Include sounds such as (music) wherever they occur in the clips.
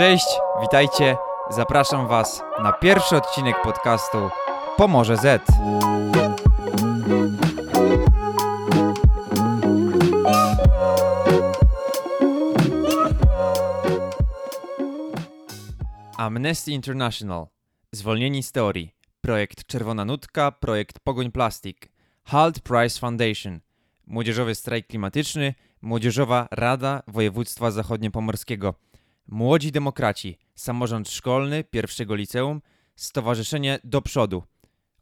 Cześć, witajcie. Zapraszam Was na pierwszy odcinek podcastu Pomorze Z. Amnesty International. Zwolnieni z teorii. Projekt Czerwona Nutka, projekt Pogoń Plastik. Halt Price Foundation. Młodzieżowy strajk klimatyczny, Młodzieżowa Rada Województwa Zachodniopomorskiego. Młodzi Demokraci, Samorząd Szkolny pierwszego Liceum, Stowarzyszenie Do Przodu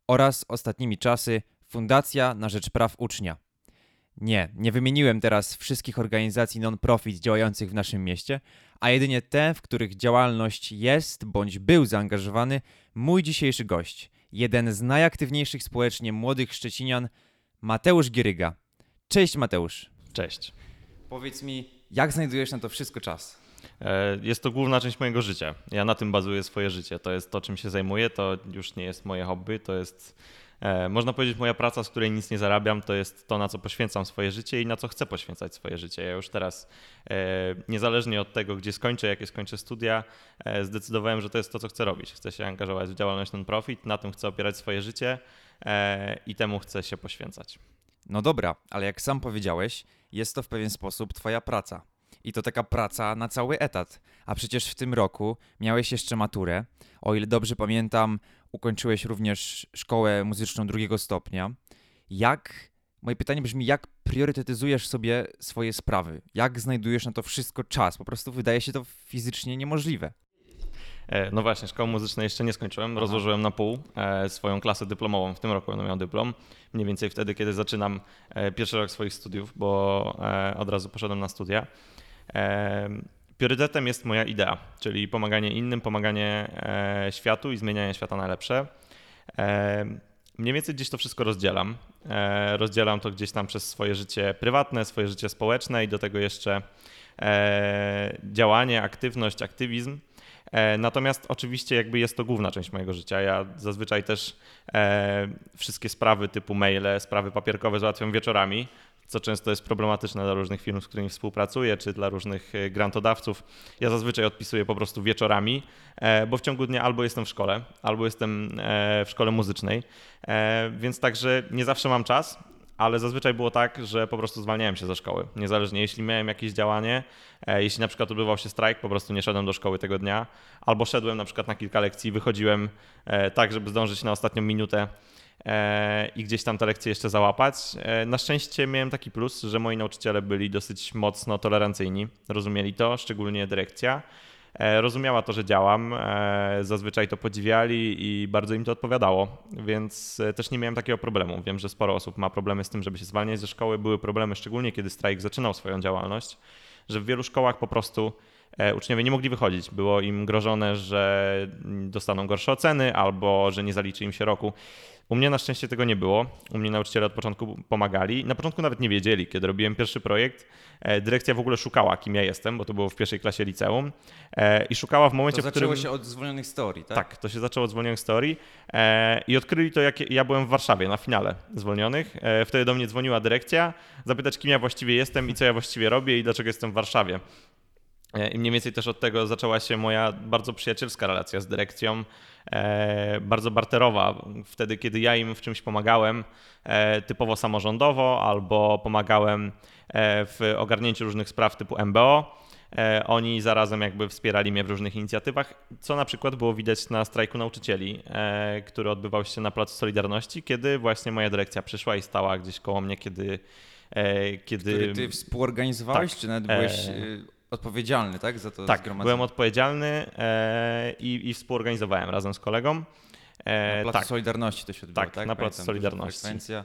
oraz ostatnimi czasy Fundacja na Rzecz Praw Ucznia. Nie, nie wymieniłem teraz wszystkich organizacji non-profit działających w naszym mieście, a jedynie te, w których działalność jest bądź był zaangażowany mój dzisiejszy gość, jeden z najaktywniejszych społecznie młodych Szczecinian, Mateusz Gieryga. Cześć Mateusz. Cześć. Powiedz mi, jak znajdujesz na to wszystko czas? E, jest to główna część mojego życia. Ja na tym bazuję swoje życie. To jest to, czym się zajmuję. To już nie jest moje hobby. To jest, e, można powiedzieć, moja praca, z której nic nie zarabiam. To jest to, na co poświęcam swoje życie i na co chcę poświęcać swoje życie. Ja już teraz, e, niezależnie od tego, gdzie skończę, jakie skończę studia, zdecydowałem, że to jest to, co chcę robić. Chcę się angażować w działalność non-profit, na tym chcę opierać swoje życie i temu chcę się poświęcać. No dobra, ale jak sam powiedziałeś, jest to w pewien sposób twoja praca. I to taka praca na cały etat. A przecież w tym roku miałeś jeszcze maturę. O ile dobrze pamiętam, ukończyłeś również szkołę muzyczną drugiego stopnia. Jak, moje pytanie brzmi, jak priorytetyzujesz sobie swoje sprawy? Jak znajdujesz na to wszystko czas? Po prostu wydaje się to fizycznie niemożliwe. E, No właśnie, szkoły muzycznej jeszcze nie skończyłem. Rozłożyłem na pół e, swoją klasę dyplomową. W tym roku będę miał dyplom. Mniej więcej wtedy, kiedy zaczynam e, pierwszy rok swoich studiów, bo od razu poszedłem na studia. Priorytetem jest moja idea, czyli pomaganie innym, pomaganie e, światu i zmienianie świata na lepsze. Mniej więcej gdzieś to wszystko rozdzielam. E, Rozdzielam to gdzieś tam przez swoje życie prywatne, swoje życie społeczne i do tego jeszcze e, działanie, aktywność, aktywizm. Natomiast oczywiście jakby jest to główna część mojego życia. Ja zazwyczaj też wszystkie sprawy typu maile, sprawy papierkowe załatwiam wieczorami, co często jest problematyczne dla różnych firm, z którymi współpracuję, czy dla różnych e, grantodawców. Ja zazwyczaj odpisuję po prostu wieczorami, e, bo w ciągu dnia albo jestem w szkole, albo jestem e, w szkole muzycznej, więc także nie zawsze mam czas, ale zazwyczaj było tak, że po prostu zwalniałem się ze szkoły. Niezależnie, jeśli miałem jakieś działanie, jeśli na przykład odbywał się strajk, po prostu nie szedłem do szkoły tego dnia, albo szedłem na przykład na kilka lekcji, wychodziłem tak, żeby zdążyć na ostatnią minutę i gdzieś tam te lekcje jeszcze załapać. E, Na szczęście miałem taki plus, że moi nauczyciele byli dosyć mocno tolerancyjni, rozumieli to, szczególnie dyrekcja. E, Rozumiała to, że działam, e, zazwyczaj to podziwiali i bardzo im to odpowiadało, więc e, też nie miałem takiego problemu. Wiem, że sporo osób ma problemy z tym, żeby się zwalniać ze szkoły. Były problemy szczególnie, kiedy strajk zaczynał swoją działalność, że w wielu szkołach po prostu e, uczniowie nie mogli wychodzić. Było im grożone, że dostaną gorsze oceny albo że nie zaliczy im się roku. U mnie na szczęście tego nie było. U mnie nauczyciele od początku pomagali. Na początku nawet nie wiedzieli, kiedy robiłem pierwszy projekt. e, Dyrekcja w ogóle szukała, kim ja jestem, bo to było w pierwszej klasie liceum. e, I szukała w momencie, To w którym. zaczęło się od zwolnionych teorii, tak? Tak, to się zaczęło od zwolnionych teorii e, i odkryli to, jak ja byłem w Warszawie na finale zwolnionych. Wtedy do mnie dzwoniła dyrekcja, zapytać, kim ja właściwie jestem i co ja właściwie robię i dlaczego jestem w Warszawie. I mniej więcej też od tego zaczęła się moja bardzo przyjacielska relacja z dyrekcją, bardzo barterowa. Wtedy, kiedy ja im w czymś pomagałem, e, typowo samorządowo, albo pomagałem e, w ogarnięciu różnych spraw typu MBO, e, oni zarazem jakby wspierali mnie w różnych inicjatywach, co na przykład było widać na strajku nauczycieli, e, który odbywał się na Placu Solidarności, kiedy właśnie moja dyrekcja przyszła i stała gdzieś koło mnie, kiedy... e, kiedy Który ty współorganizowałeś, Tak. czy nawet byłeś E, y, odpowiedzialny, tak? Za to Tak, zgromadzenie? byłem odpowiedzialny e, i, i współorganizowałem razem z kolegą. E, Na Placu tak, Solidarności to się odbyło, Tak, tak? na Placu Solidarności. Frekwencja,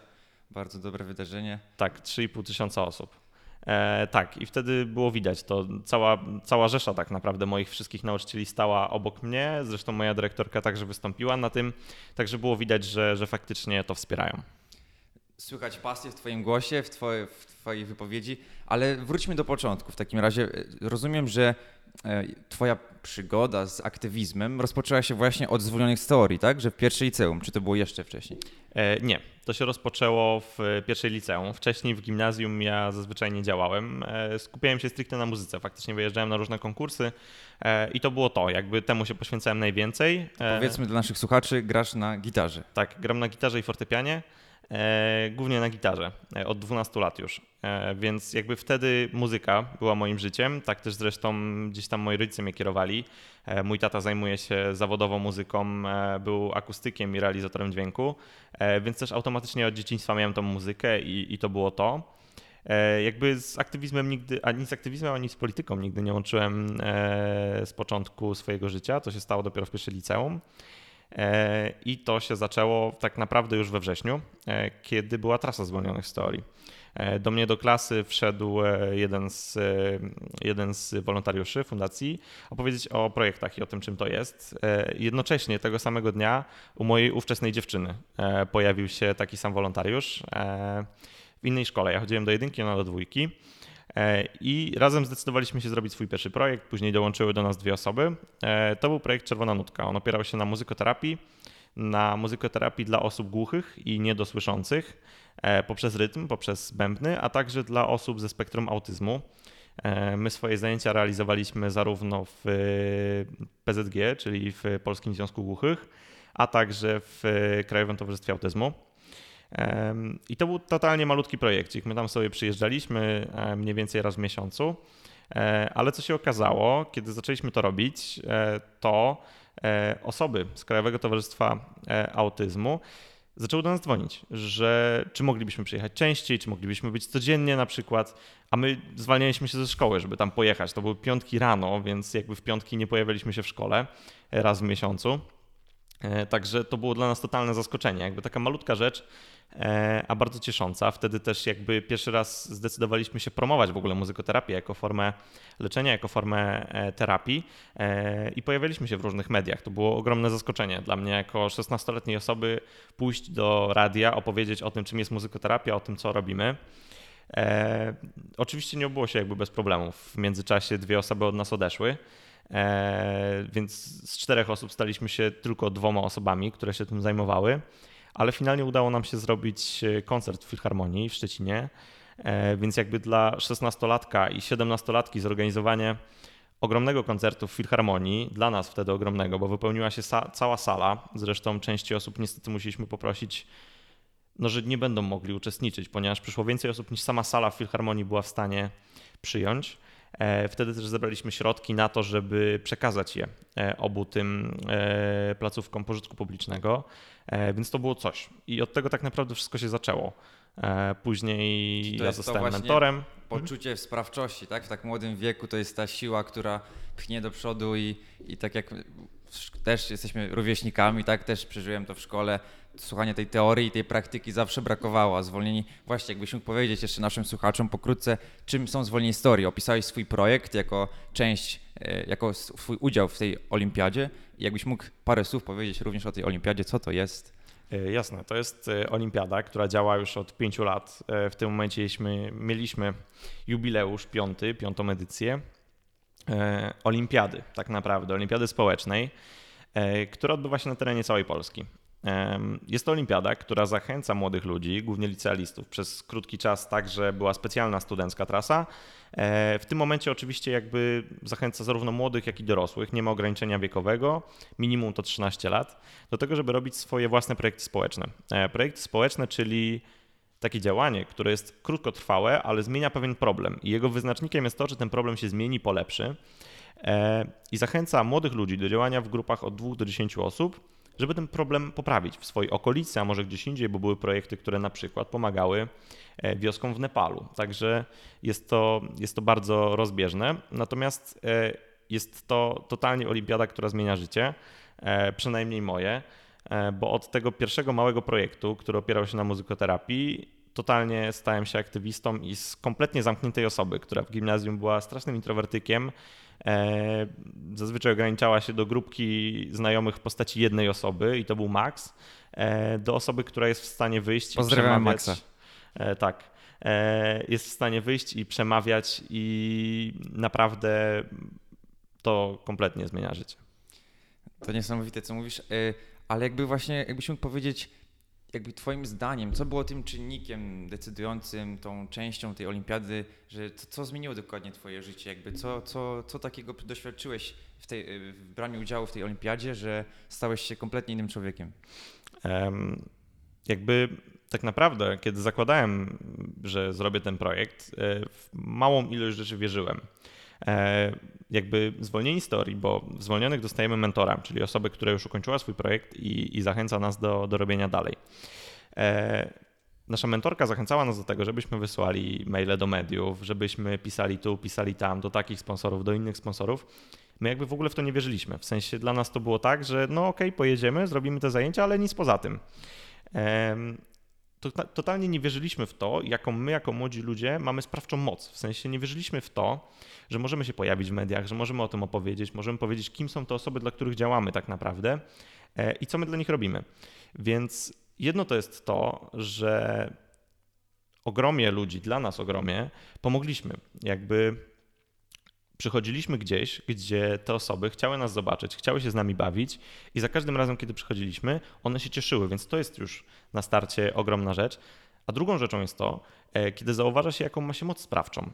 bardzo dobre wydarzenie. tak, 3,5 tysiąca osób. E, tak, i wtedy było widać to. Cała, cała rzesza tak naprawdę moich wszystkich nauczycieli stała obok mnie. Zresztą moja dyrektorka także wystąpiła na tym, także było widać, że, że faktycznie to wspierają. Słychać pasję w Twoim głosie, w, twoje, w Twojej wypowiedzi, ale wróćmy do początku. W takim razie rozumiem, że e, Twoja przygoda z aktywizmem rozpoczęła się właśnie od zwolnionych z teorii, tak? Że w pierwszej liceum, czy to było jeszcze wcześniej? E, nie, to się rozpoczęło w pierwszej liceum. Wcześniej w gimnazjum ja zazwyczaj nie działałem. E, skupiałem się stricte na muzyce. Faktycznie wyjeżdżałem na różne konkursy e, i to było to. Jakby temu się poświęcałem najwięcej. Powiedzmy dla naszych słuchaczy, grasz na gitarze. Tak, gram na gitarze i fortepianie. E, głównie na gitarze, e, od 12 lat już. E, więc jakby wtedy muzyka była moim życiem, tak też zresztą gdzieś tam moi rodzice mnie kierowali. Mój tata zajmuje się zawodowo muzyką, był akustykiem i realizatorem dźwięku, więc też automatycznie od dzieciństwa miałem tą muzykę i, i to było to. Jakby z aktywizmem nigdy, ani z aktywizmem, ani z polityką nigdy nie łączyłem z początku swojego życia. To się stało dopiero w pierwszym liceum. E, I to się zaczęło tak naprawdę już we wrześniu, e, kiedy była trasa zwolnionych z teorii. E, do mnie do klasy wszedł jeden z, jeden z wolontariuszy fundacji opowiedzieć o projektach i o tym, czym to jest. Jednocześnie tego samego dnia u mojej ówczesnej dziewczyny pojawił się taki sam wolontariusz w innej szkole. Ja chodziłem do jedynki, ona do dwójki. E, I razem zdecydowaliśmy się zrobić swój pierwszy projekt. Później dołączyły do nas dwie osoby. E, to był projekt Czerwona Nutka. On opierał się na muzykoterapii, na muzykoterapii dla osób głuchych i niedosłyszących e, poprzez rytm, poprzez bębny, a także dla osób ze spektrum autyzmu. My swoje zajęcia realizowaliśmy zarówno w PZG, czyli w Polskim Związku Głuchych, a także w Krajowym Towarzystwie Autyzmu. I to był totalnie malutki projekcik. My tam sobie przyjeżdżaliśmy mniej więcej raz w miesiącu, e, ale co się okazało, kiedy zaczęliśmy to robić, e, to e, osoby z Krajowego Towarzystwa Autyzmu zaczęły do nas dzwonić, że czy moglibyśmy przyjechać częściej, czy moglibyśmy być codziennie na przykład, a my zwalnialiśmy się ze szkoły, żeby tam pojechać. To były piątki rano, więc jakby w piątki nie pojawialiśmy się w szkole raz w miesiącu. Także to było dla nas totalne zaskoczenie. Jakby taka malutka rzecz, E, a bardzo ciesząca. Wtedy też jakby pierwszy raz zdecydowaliśmy się promować w ogóle muzykoterapię jako formę leczenia, jako formę e, terapii e, i pojawialiśmy się w różnych mediach. To było ogromne zaskoczenie dla mnie jako 16-letniej osoby pójść do radia, opowiedzieć o tym, czym jest muzykoterapia, o tym, co robimy. E, oczywiście nie obyło się jakby bez problemów. W międzyczasie dwie osoby od nas odeszły. E, więc z czterech osób staliśmy się tylko dwoma osobami, które się tym zajmowały ale finalnie udało nam się zrobić e, koncert w Filharmonii w Szczecinie, e, więc jakby dla 16-latka i 17-latki zorganizowanie ogromnego koncertu w Filharmonii, dla nas wtedy ogromnego, bo wypełniła się sa cała sala, zresztą części osób niestety musieliśmy poprosić, no, że nie będą mogli uczestniczyć, ponieważ przyszło więcej osób niż sama sala w Filharmonii była w stanie przyjąć. E, wtedy też zebraliśmy środki na to, żeby przekazać je e, obu tym e, placówkom pożytku publicznego, więc to było coś. I od tego tak naprawdę wszystko się zaczęło. Później ja zostałem mentorem. Poczucie sprawczości, tak? W tak młodym wieku to jest ta siła, która pchnie do przodu i, i tak jak też jesteśmy rówieśnikami, tak? Też przeżyłem to w szkole słuchanie tej teorii i tej praktyki zawsze brakowało. A zwolnieni, właśnie jakbyś mógł powiedzieć jeszcze naszym słuchaczom pokrótce, czym są zwolnieni z teorii. Opisałeś swój projekt jako część, e, jako swój udział w tej olimpiadzie. Jakbyś mógł parę słów powiedzieć również o tej olimpiadzie, co to jest? E, jasne, to jest e, olimpiada, która działa już od pięciu lat. W tym momencie mieliśmy jubileusz piąty, piątą edycję olimpiady, tak naprawdę, olimpiady społecznej, która odbywa się na terenie całej Polski. Jest to olimpiada, która zachęca młodych ludzi, głównie licealistów. Przez krótki czas także była specjalna studencka trasa. E, w tym momencie oczywiście jakby zachęca zarówno młodych, jak i dorosłych. Nie ma ograniczenia wiekowego, minimum to 13 lat, do tego, żeby robić swoje własne projekty społeczne. E, projekty społeczne, czyli takie działanie, które jest krótkotrwałe, ale zmienia pewien problem. I jego wyznacznikiem jest to, czy ten problem się zmieni, polepszy. E, I zachęca młodych ludzi do działania w grupach od 2 do 10 osób żeby ten problem poprawić w swojej okolicy, a może gdzieś indziej, bo były projekty, które na przykład pomagały e, wioskom w Nepalu. Także jest to, jest to bardzo rozbieżne. Natomiast e, jest to totalnie olimpiada, która zmienia życie, e, przynajmniej moje, bo od tego pierwszego małego projektu, który opierał się na muzykoterapii, totalnie stałem się aktywistą i z kompletnie zamkniętej osoby, która w gimnazjum była strasznym introwertykiem, zazwyczaj ograniczała się do grupki znajomych w postaci jednej osoby i to był Max, e, do osoby, która jest w stanie wyjść Pozdrawiam i przemawiać. Maxa. E, tak. E, jest w stanie wyjść i przemawiać i naprawdę to kompletnie zmienia życie. To niesamowite, co mówisz, ale jakby właśnie, jakbyś mógł powiedzieć, jakby twoim zdaniem, co było tym czynnikiem decydującym, tą częścią tej olimpiady, że co, co zmieniło dokładnie twoje życie, jakby co, co, co takiego doświadczyłeś w, tej, w braniu udziału w tej olimpiadzie, że stałeś się kompletnie innym człowiekiem? Em, jakby tak naprawdę, kiedy zakładałem, że zrobię ten projekt, e, w małą ilość rzeczy wierzyłem. E, Jakby zwolnieni story, bo w zwolnionych dostajemy mentora, czyli osobę, która już ukończyła swój projekt i, i zachęca nas do, do robienia dalej. E, Nasza mentorka zachęcała nas do tego, żebyśmy wysłali maile do mediów, żebyśmy pisali tu, pisali tam, do takich sponsorów, do innych sponsorów. My jakby w ogóle w to nie wierzyliśmy. W sensie dla nas to było tak, że no okej, pojedziemy, zrobimy te zajęcia, ale nic poza tym. To, totalnie nie wierzyliśmy w to, jaką my jako młodzi ludzie mamy sprawczą moc. W sensie nie wierzyliśmy w to, że możemy się pojawić w mediach, że możemy o tym opowiedzieć, możemy powiedzieć, kim są te osoby, dla których działamy tak naprawdę e, i co my dla nich robimy. Więc jedno to jest to, że ogromie ludzi, dla nas ogromie, pomogliśmy. Jakby przychodziliśmy gdzieś, gdzie te osoby chciały nas zobaczyć, chciały się z nami bawić i za każdym razem, kiedy przychodziliśmy, one się cieszyły, więc to jest już na starcie ogromna rzecz. A drugą rzeczą jest to, e, kiedy zauważa się, jaką ma się moc sprawczą,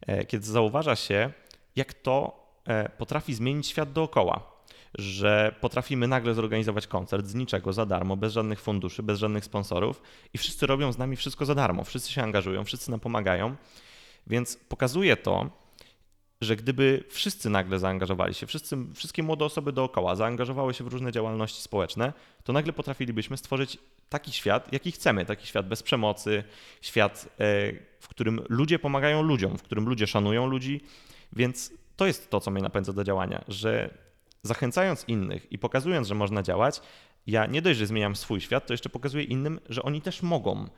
E, kiedy zauważa się, jak to e, potrafi zmienić świat dookoła. Że potrafimy nagle zorganizować koncert z niczego, za darmo, bez żadnych funduszy, bez żadnych sponsorów i wszyscy robią z nami wszystko za darmo. Wszyscy się angażują, wszyscy nam pomagają. Więc pokazuje to, że gdyby wszyscy nagle zaangażowali się, wszyscy, wszystkie młode osoby dookoła zaangażowały się w różne działalności społeczne, to nagle potrafilibyśmy stworzyć taki świat, jaki chcemy. Taki świat bez przemocy, świat, e, w którym ludzie pomagają ludziom, w którym ludzie szanują ludzi. Więc to jest to, co mnie napędza do działania, że zachęcając innych i pokazując, że można działać, ja nie dość, że zmieniam swój świat, to jeszcze pokazuję innym, że oni też mogą.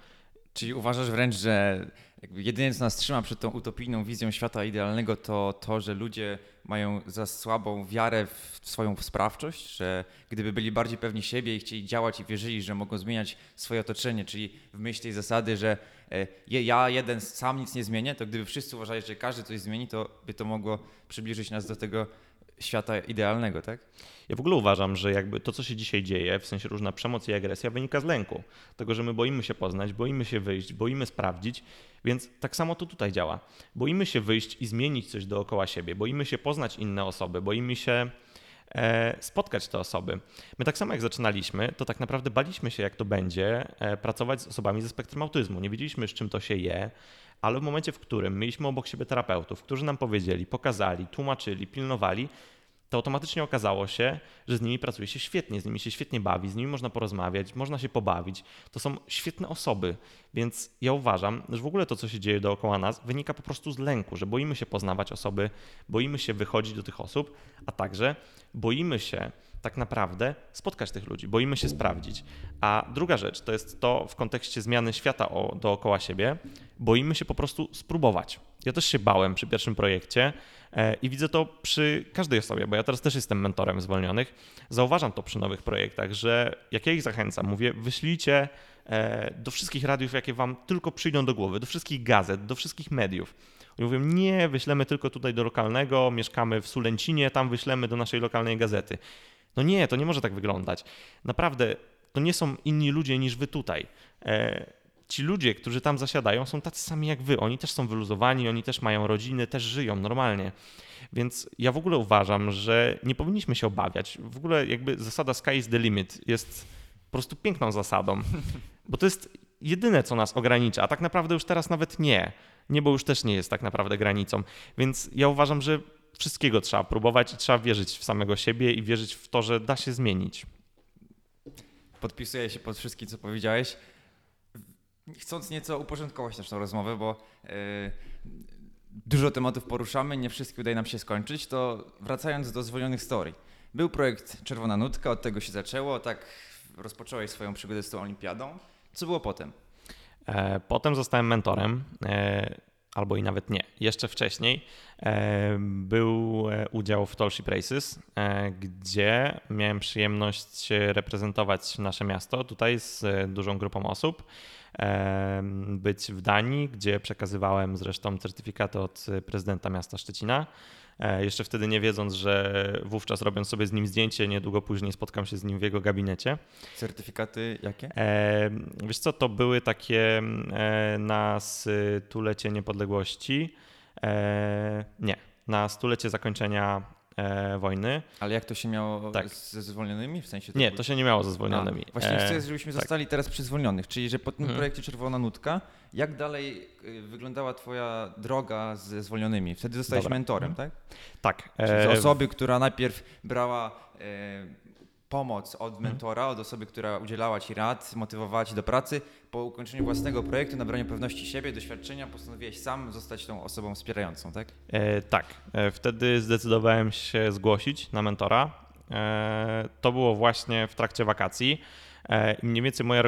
Czyli uważasz wręcz, że jedyne, co nas trzyma przed tą utopijną wizją świata idealnego, to to, że ludzie mają za słabą wiarę w swoją sprawczość, że gdyby byli bardziej pewni siebie i chcieli działać i wierzyli, że mogą zmieniać swoje otoczenie, czyli w myśl tej zasady, że e, ja jeden sam nic nie zmienię, to gdyby wszyscy uważali, że każdy coś zmieni, to by to mogło przybliżyć nas do tego świata idealnego, tak? Ja w ogóle uważam, że jakby to, co się dzisiaj dzieje, w sensie różna przemoc i agresja, wynika z lęku. Tego, że my boimy się poznać, boimy się wyjść, boimy sprawdzić, więc tak samo to tutaj działa. Boimy się wyjść i zmienić coś dookoła siebie, boimy się poznać inne osoby, boimy się spotkać te osoby. My tak samo jak zaczynaliśmy, to tak naprawdę baliśmy się, jak to będzie e, pracować z osobami ze spektrum autyzmu. Nie wiedzieliśmy, z czym to się je, ale w momencie, w którym mieliśmy obok siebie terapeutów, którzy nam powiedzieli, pokazali, tłumaczyli, pilnowali, to automatycznie okazało się, że z nimi pracuje się świetnie, z nimi się świetnie bawi, z nimi można porozmawiać, można się pobawić. To są świetne osoby, więc ja uważam, że w ogóle to, co się dzieje dookoła nas, wynika po prostu z lęku, że boimy się poznawać osoby, boimy się wychodzić do tych osób, a także boimy się tak naprawdę spotkać tych ludzi, boimy się sprawdzić. A druga rzecz to jest to w kontekście zmiany świata dookoła siebie, boimy się po prostu spróbować. Ja też się bałem przy pierwszym projekcie e, i widzę to przy każdej osobie, bo ja teraz też jestem mentorem zwolnionych. Zauważam to przy nowych projektach, że jak ja ich zachęcam, mówię, wyślijcie e, do wszystkich radiów, jakie wam tylko przyjdą do głowy, do wszystkich gazet, do wszystkich mediów. Oni mówią, nie, wyślemy tylko tutaj do lokalnego, mieszkamy w Sulęcinie, tam wyślemy do naszej lokalnej gazety. No nie, to nie może tak wyglądać. Naprawdę, to nie są inni ludzie niż wy tutaj. Ci ludzie, którzy tam zasiadają, są tacy sami jak wy. Oni też są wyluzowani, oni też mają rodziny, też żyją normalnie. Więc ja w ogóle uważam, że nie powinniśmy się obawiać. W ogóle jakby zasada sky is the limit jest po prostu piękną zasadą, (laughs) bo to jest jedyne, co nas ogranicza, a tak naprawdę już teraz nawet nie. Niebo już też nie jest tak naprawdę granicą. Więc ja uważam, że wszystkiego trzeba próbować i trzeba wierzyć w samego siebie i wierzyć w to, że da się zmienić. Podpisuję się pod wszystkim, co powiedziałeś. Chcąc nieco uporządkować naszą rozmowę, bo yy, dużo tematów poruszamy, nie wszystkie udaje nam się skończyć, to wracając do zwolnionych story. Był projekt Czerwona Nutka, od tego się zaczęło, tak rozpocząłeś swoją przygodę z tą olimpiadą. Co było potem? E, Potem zostałem mentorem, e, albo i nawet nie. Jeszcze wcześniej e, był e, udział w Tallship Races, e, gdzie miałem przyjemność reprezentować nasze miasto tutaj z dużą grupą osób. Być w Danii, gdzie przekazywałem zresztą certyfikaty od prezydenta miasta Szczecina. Jeszcze wtedy nie wiedząc, że wówczas robiąc sobie z nim zdjęcie, niedługo później spotkam się z nim w jego gabinecie. Certyfikaty jakie? Wiesz co, to były takie na stulecie niepodległości. Nie, na stulecie zakończenia e, wojny. Ale jak to się miało tak. ze zwolnionymi? W sensie to Nie, to się nie miało ze zwolnionymi. A, właśnie e, chcę, żebyśmy tak. zostali teraz przy zwolnionych, czyli że po tym hmm. projekcie Czerwona Nutka, jak dalej y, wyglądała twoja droga ze zwolnionymi? Wtedy zostałeś Dobra. mentorem, hmm. tak? Tak. Czyli z e, osoby, która najpierw brała e, pomoc od mhm. mentora, od osoby, która udzielała ci rad, motywowała ci do pracy. Po ukończeniu własnego projektu, nabraniu pewności siebie, doświadczenia, postanowiłeś sam zostać tą osobą wspierającą, tak? E, tak. E, wtedy zdecydowałem się zgłosić na mentora. E, to było właśnie w trakcie wakacji. E, mniej więcej moja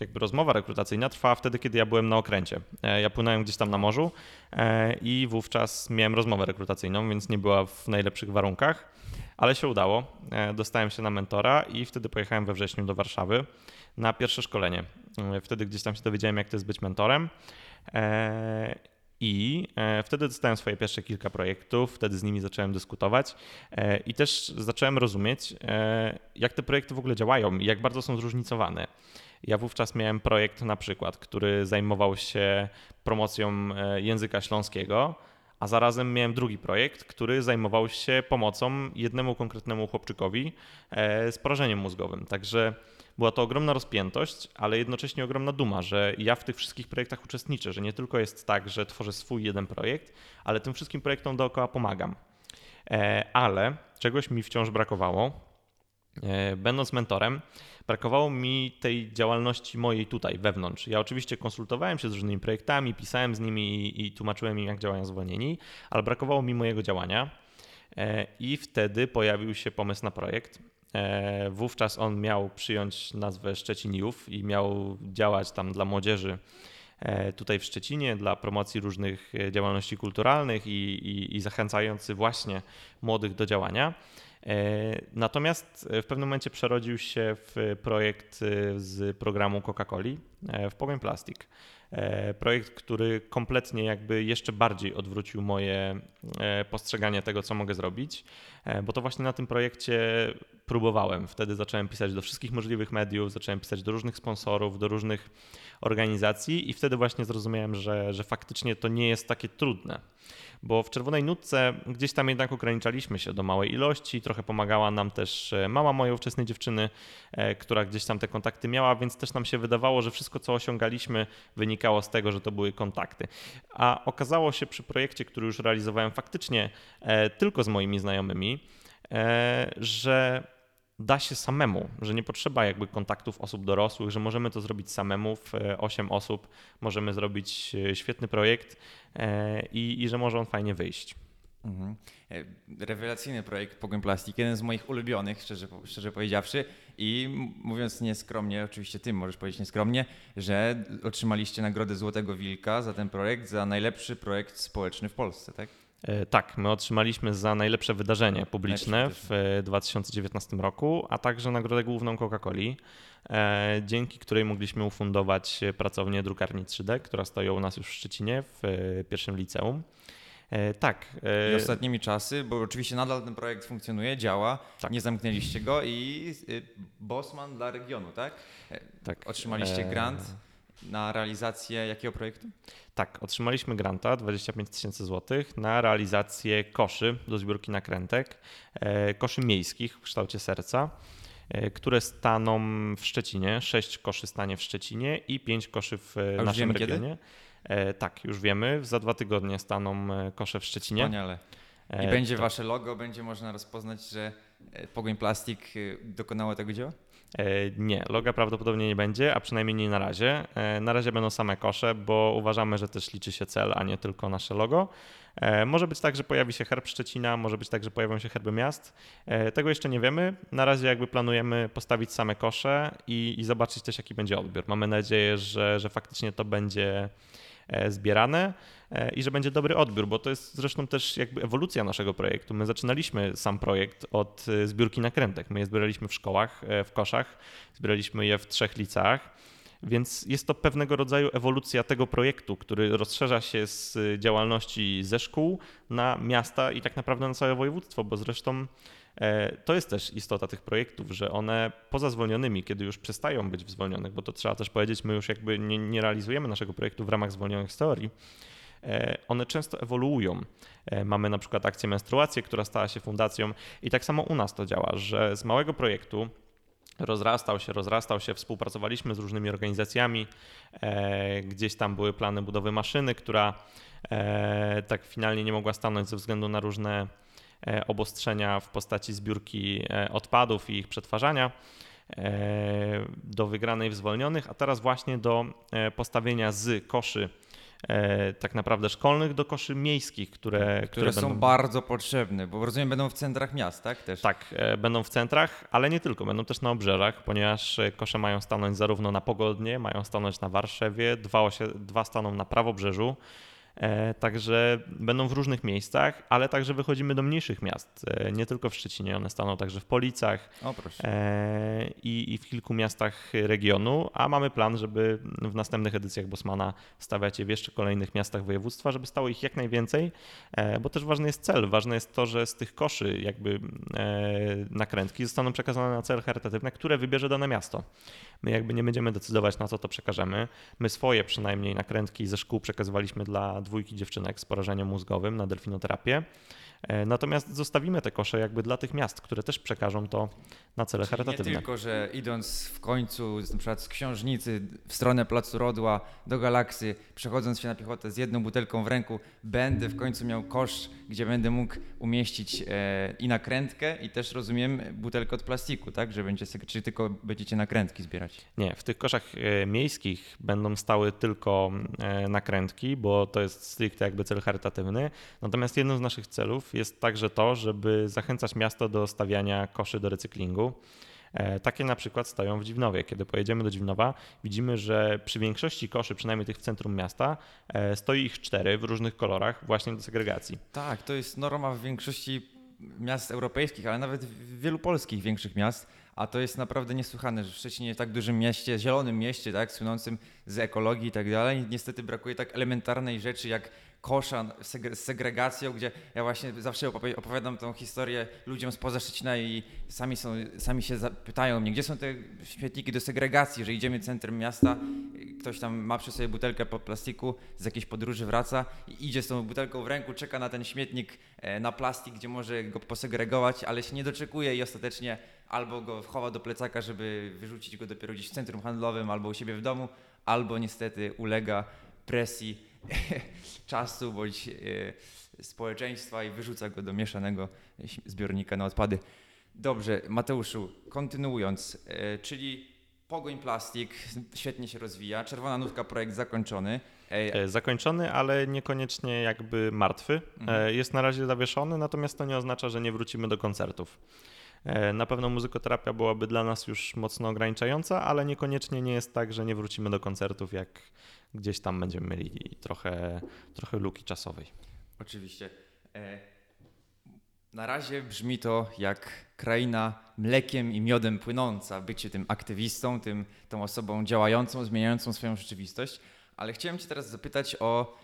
jakby rozmowa rekrutacyjna trwała wtedy, kiedy ja byłem na okręcie. E, ja płynąłem gdzieś tam na morzu e, i wówczas miałem rozmowę rekrutacyjną, więc nie była w najlepszych warunkach ale się udało. E, dostałem się na mentora i wtedy pojechałem we wrześniu do Warszawy na pierwsze szkolenie. E, wtedy gdzieś tam się dowiedziałem, jak to jest być mentorem. E, I wtedy dostałem swoje pierwsze kilka projektów, wtedy z nimi zacząłem dyskutować i też zacząłem rozumieć, jak te projekty w ogóle działają i jak bardzo są zróżnicowane. Ja wówczas miałem projekt na przykład, który zajmował się promocją języka śląskiego a zarazem miałem drugi projekt, który zajmował się pomocą jednemu konkretnemu chłopczykowi e, z porażeniem mózgowym. Także była to ogromna rozpiętość, ale jednocześnie ogromna duma, że ja w tych wszystkich projektach uczestniczę, że nie tylko jest tak, że tworzę swój jeden projekt, ale tym wszystkim projektom dookoła pomagam. E, ale czegoś mi wciąż brakowało. E, będąc mentorem, brakowało mi tej działalności mojej tutaj, wewnątrz. Ja oczywiście konsultowałem się z różnymi projektami, pisałem z nimi i, tłumaczyłem im, jak działają zwolnieni, ale brakowało mi mojego działania. E, I wtedy pojawił się pomysł na projekt. E, wówczas on miał przyjąć nazwę Szczeciniów i miał działać tam dla młodzieży tutaj w Szczecinie dla promocji różnych działalności kulturalnych i, i, i zachęcający właśnie młodych do działania. E, natomiast e, w pewnym momencie przerodził się w projekt e, z programu Coca-Coli w Pogoń Plastik. Projekt, który kompletnie jakby jeszcze bardziej odwrócił moje postrzeganie tego, co mogę zrobić, bo to właśnie na tym projekcie próbowałem. Wtedy zacząłem pisać do wszystkich możliwych mediów, zacząłem pisać do różnych sponsorów, do różnych organizacji i wtedy właśnie zrozumiałem, że, że faktycznie to nie jest takie trudne bo w Czerwonej Nutce gdzieś tam jednak ograniczaliśmy się do małej ilości. Trochę pomagała nam też e, mama mojej ówczesnej dziewczyny, e, która gdzieś tam te kontakty miała, więc też nam się wydawało, że wszystko, co osiągaliśmy, wynikało z tego, że to były kontakty. A okazało się przy projekcie, który już realizowałem faktycznie e, tylko z moimi znajomymi, że da się samemu, że nie potrzeba jakby kontaktów osób dorosłych, że możemy to zrobić samemu w 8 osób, możemy zrobić świetny projekt E, i, i że może on fajnie wyjść. Mhm. E, rewelacyjny projekt Pogoń Plastik, jeden z moich ulubionych, szczerze, szczerze powiedziawszy. I mówiąc nieskromnie, oczywiście ty możesz powiedzieć nieskromnie, że otrzymaliście nagrodę Złotego Wilka za ten projekt, za najlepszy projekt społeczny w Polsce, tak? E, tak, my otrzymaliśmy za najlepsze wydarzenie publiczne w 2019 roku, a także nagrodę główną Coca-Coli. E, dzięki której mogliśmy ufundować pracownię drukarni 3D, która stoi u nas już w Szczecinie w e, pierwszym liceum. E, tak. I ostatnimi czasy, bo oczywiście nadal ten projekt funkcjonuje, działa, tak. nie zamknęliście go i Bosman dla regionu, tak? Tak. Otrzymaliście grant na realizację jakiego projektu? Tak, otrzymaliśmy granta 25 tysięcy złotych na realizację koszy do zbiórki nakrętek, koszy miejskich w kształcie serca. E, które staną w Szczecinie. Sześć koszy stanie w Szczecinie i pięć koszy w A naszym regionie. Kiedy? E, tak, już wiemy. Za dwa tygodnie staną e, kosze w Szczecinie. Wspaniale. I będzie to... wasze logo, będzie można rozpoznać, że Pogoń Plastik dokonało tego dzieła? Nie, loga prawdopodobnie nie będzie, a przynajmniej nie na razie. Na razie będą same kosze, bo uważamy, że też liczy się cel, a nie tylko nasze logo. E, może być tak, że pojawi się herb Szczecina, może być tak, że pojawią się herby miast. E, tego jeszcze nie wiemy. Na razie jakby planujemy postawić same kosze i, i zobaczyć też, jaki będzie odbiór. Mamy nadzieję, że, że faktycznie to będzie zbierane i że będzie dobry odbiór, bo to jest zresztą też jakby ewolucja naszego projektu. My zaczynaliśmy sam projekt od zbiórki nakrętek. My je zbieraliśmy w szkołach, w koszach, zbieraliśmy je w trzech liceach. Więc jest to pewnego rodzaju ewolucja tego projektu, który rozszerza się z działalności ze szkół na miasta i tak naprawdę na całe województwo, bo zresztą e, to jest też istota tych projektów, że one poza zwolnionymi, kiedy już przestają być w zwolnionych, bo to trzeba też powiedzieć, my już jakby nie, nie realizujemy naszego projektu w ramach zwolnionych z teorii, e, one często ewoluują. E, mamy na przykład akcję menstruację, która stała się fundacją i tak samo u nas to działa, że z małego projektu rozrastał się, rozrastał się, współpracowaliśmy z różnymi organizacjami. E, gdzieś tam były plany budowy maszyny, która e, tak finalnie nie mogła stanąć ze względu na różne e, obostrzenia w postaci zbiórki odpadów i ich przetwarzania do wygranej w zwolnionych, a teraz właśnie do postawienia z koszy e, tak naprawdę szkolnych do koszy miejskich, które, które, które są będą... bardzo potrzebne, bo rozumiem będą w centrach miast, tak? Też. Tak, e, będą w centrach, ale nie tylko, będą też na obrzeżach, ponieważ e, kosze mają stanąć zarówno na Pogodnie, mają stanąć na Warszawie, dwa, dwa staną na prawobrzeżu. E, także będą w różnych miejscach, ale także wychodzimy do mniejszych miast. E, nie tylko w Szczecinie, one staną także w Policach o, e, i, i, w kilku miastach regionu, a mamy plan, żeby w następnych edycjach Bosmana stawiać je w jeszcze kolejnych miastach województwa, żeby stało ich jak najwięcej, bo też ważny jest cel. Ważne jest to, że z tych koszy jakby nakrętki zostaną przekazane na cele charytatywne, które wybierze dane miasto. My jakby nie będziemy decydować, na co to przekażemy. My swoje przynajmniej nakrętki ze szkół przekazywaliśmy dla dwójki dziewczynek z porażeniem mózgowym na delfinoterapię. E, natomiast zostawimy te kosze jakby dla tych miast, które też przekażą to na cele Czyli charytatywne. Nie tylko, że idąc w końcu na przykład z książnicy w stronę Placu Rodła do Galaksy, przechodząc się na piechotę z jedną butelką w ręku, będę w końcu miał kosz, gdzie będę mógł umieścić e, i nakrętkę i też rozumiem butelkę od plastiku, tak? Że będzie, czy tylko będziecie nakrętki zbierać? Nie, w tych koszach e, miejskich będą stały tylko e, nakrętki, bo to jest stricte jakby cel charytatywny. Natomiast jednym z naszych celów jest także to, żeby zachęcać miasto do stawiania koszy do recyklingu. E, takie na przykład stoją w Dziwnowie. Kiedy pojedziemy do Dziwnowa, widzimy, że przy większości koszy, przynajmniej tych w centrum miasta, e, stoi ich cztery w różnych kolorach właśnie do segregacji. Tak, to jest norma w większości miast europejskich, ale nawet w wielu polskich większych miast. A to jest naprawdę niesłychane, że w Szczecinie, tak dużym mieście, zielonym mieście, tak, słynącym z ekologii i tak dalej, niestety brakuje tak elementarnej rzeczy jak kosza z segregacją, gdzie ja właśnie zawsze opowiadam tą historię ludziom spoza Szczecina i sami, są, sami się pytają mnie, gdzie są te śmietniki do segregacji, że idziemy centrum miasta, ktoś tam ma przy sobie butelkę po plastiku, z jakiejś podróży wraca i idzie z tą butelką w ręku, czeka na ten śmietnik e, na plastik, gdzie może go posegregować, ale się nie doczekuje i ostatecznie albo go chowa do plecaka, żeby wyrzucić go dopiero gdzieś w centrum handlowym albo u siebie w domu, albo niestety ulega presji (laughs) czasu bądź e, społeczeństwa i wyrzuca go do mieszanego zbiornika na odpady. Dobrze, Mateuszu, kontynuując, e, czyli Pogoń Plastik świetnie się rozwija, Czerwona Nutka projekt zakończony. E, zakończony, ale niekoniecznie jakby martwy. Mhm. Jest na razie zawieszony, natomiast to nie oznacza, że nie wrócimy do koncertów. Na pewno muzykoterapia byłaby dla nas już mocno ograniczająca, ale niekoniecznie nie jest tak, że nie wrócimy do koncertów, jak gdzieś tam będziemy mieli trochę, trochę luki czasowej. Oczywiście. E, na razie brzmi to jak kraina mlekiem i miodem płynąca, bycie tym aktywistą, tym, tą osobą działającą, zmieniającą swoją rzeczywistość, ale chciałem Cię teraz zapytać o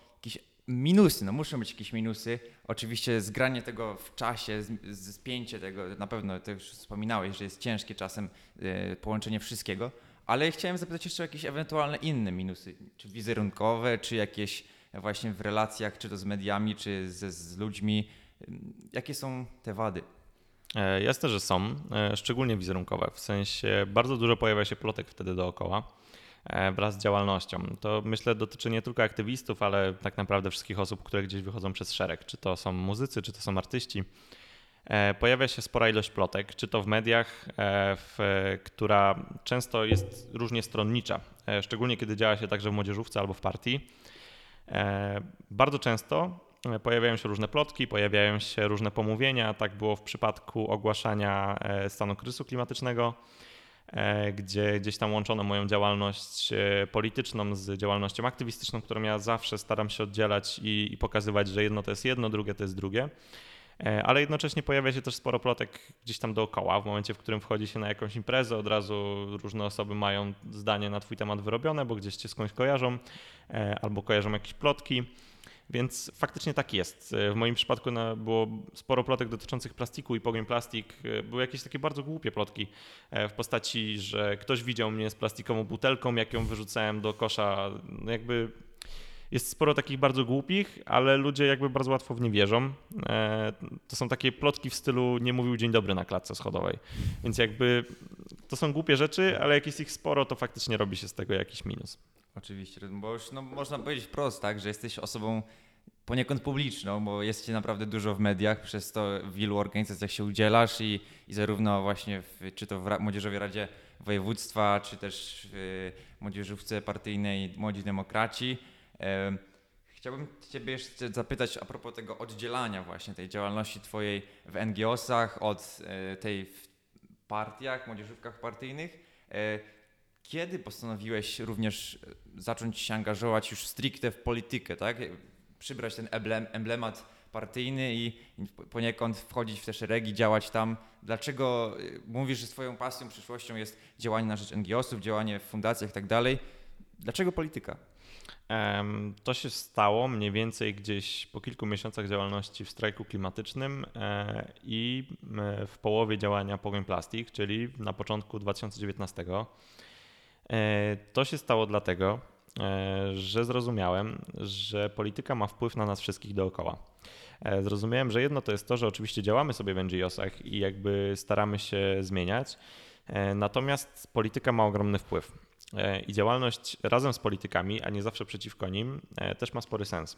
minusy, no muszą być jakieś minusy. Oczywiście zgranie tego w czasie, spięcie tego, na pewno to już wspominałeś, że jest ciężkie czasem e, połączenie wszystkiego, ale chciałem zapytać jeszcze o jakieś ewentualne inne minusy, czy wizerunkowe, czy jakieś właśnie w relacjach, czy to z mediami, czy z, z ludźmi. Jakie są te wady? E, jasne, że są, e, szczególnie wizerunkowe. W sensie bardzo dużo pojawia się plotek wtedy dookoła e, wraz z działalnością. To myślę dotyczy nie tylko aktywistów, ale tak naprawdę wszystkich osób, które gdzieś wychodzą przez szereg. Czy to są muzycy, czy to są artyści. E, pojawia się spora ilość plotek, czy to w mediach, e, w, która często jest różnie stronnicza, e, szczególnie kiedy działa się także w młodzieżówce albo w partii. Bardzo często pojawiają się różne plotki, pojawiają się różne pomówienia. Tak było w przypadku ogłaszania stanu kryzysu klimatycznego. E, gdzie gdzieś tam łączono moją działalność e, polityczną z działalnością aktywistyczną, którą ja zawsze staram się oddzielać i, i pokazywać, że jedno to jest jedno, drugie to jest drugie. E, ale jednocześnie pojawia się też sporo plotek gdzieś tam dookoła. W momencie, w którym wchodzi się na jakąś imprezę, od razu różne osoby mają zdanie na twój temat wyrobione, bo gdzieś cię skądś kojarzą albo kojarzą jakieś plotki. Więc faktycznie tak jest. E, w moim przypadku było sporo plotek dotyczących plastiku i pogoń plastik. Były jakieś takie bardzo głupie plotki w postaci, że ktoś widział mnie z plastikową butelką, jak ją wyrzucałem do kosza. No jakby jest sporo takich bardzo głupich, ale ludzie jakby bardzo łatwo w nie wierzą. E, to są takie plotki w stylu nie mówił dzień dobry na klatce schodowej. Więc jakby to są głupie rzeczy, ale jak jest ich sporo, to faktycznie robi się z tego jakiś minus. Oczywiście, bo już no, można powiedzieć wprost, tak, że jesteś osobą poniekąd publiczną, bo jest cię naprawdę dużo w mediach, przez to w wielu organizacjach się udzielasz i, i zarówno właśnie w, czy to w Młodzieżowej Radzie Województwa, czy też w Młodzieżówce Partyjnej Młodzi Demokraci. Chciałbym Ciebie jeszcze zapytać a propos tego oddzielania właśnie tej działalności Twojej w NGO-sach od e, tej w partiach, młodzieżówkach partyjnych. E, kiedy postanowiłeś również e, zacząć się angażować już stricte w politykę, tak? Przybrać ten emblemat partyjny i poniekąd wchodzić w te szeregi, działać tam. Dlaczego mówisz, że swoją pasją, przyszłością jest działanie na rzecz NGO-sów, działanie w fundacjach i tak dalej? Dlaczego polityka? To się stało mniej więcej gdzieś po kilku miesiącach działalności w strajku klimatycznym e, i w połowie działania Pogoń Plastik, czyli na początku 2019. E, to się stało dlatego, e, że zrozumiałem, że polityka ma wpływ na nas wszystkich dookoła. Zrozumiałem, że jedno to jest to, że oczywiście działamy sobie w NGO-sach i jakby staramy się zmieniać, natomiast polityka ma ogromny wpływ. E, i działalność razem z politykami, a nie zawsze przeciwko nim, e, też ma spory sens.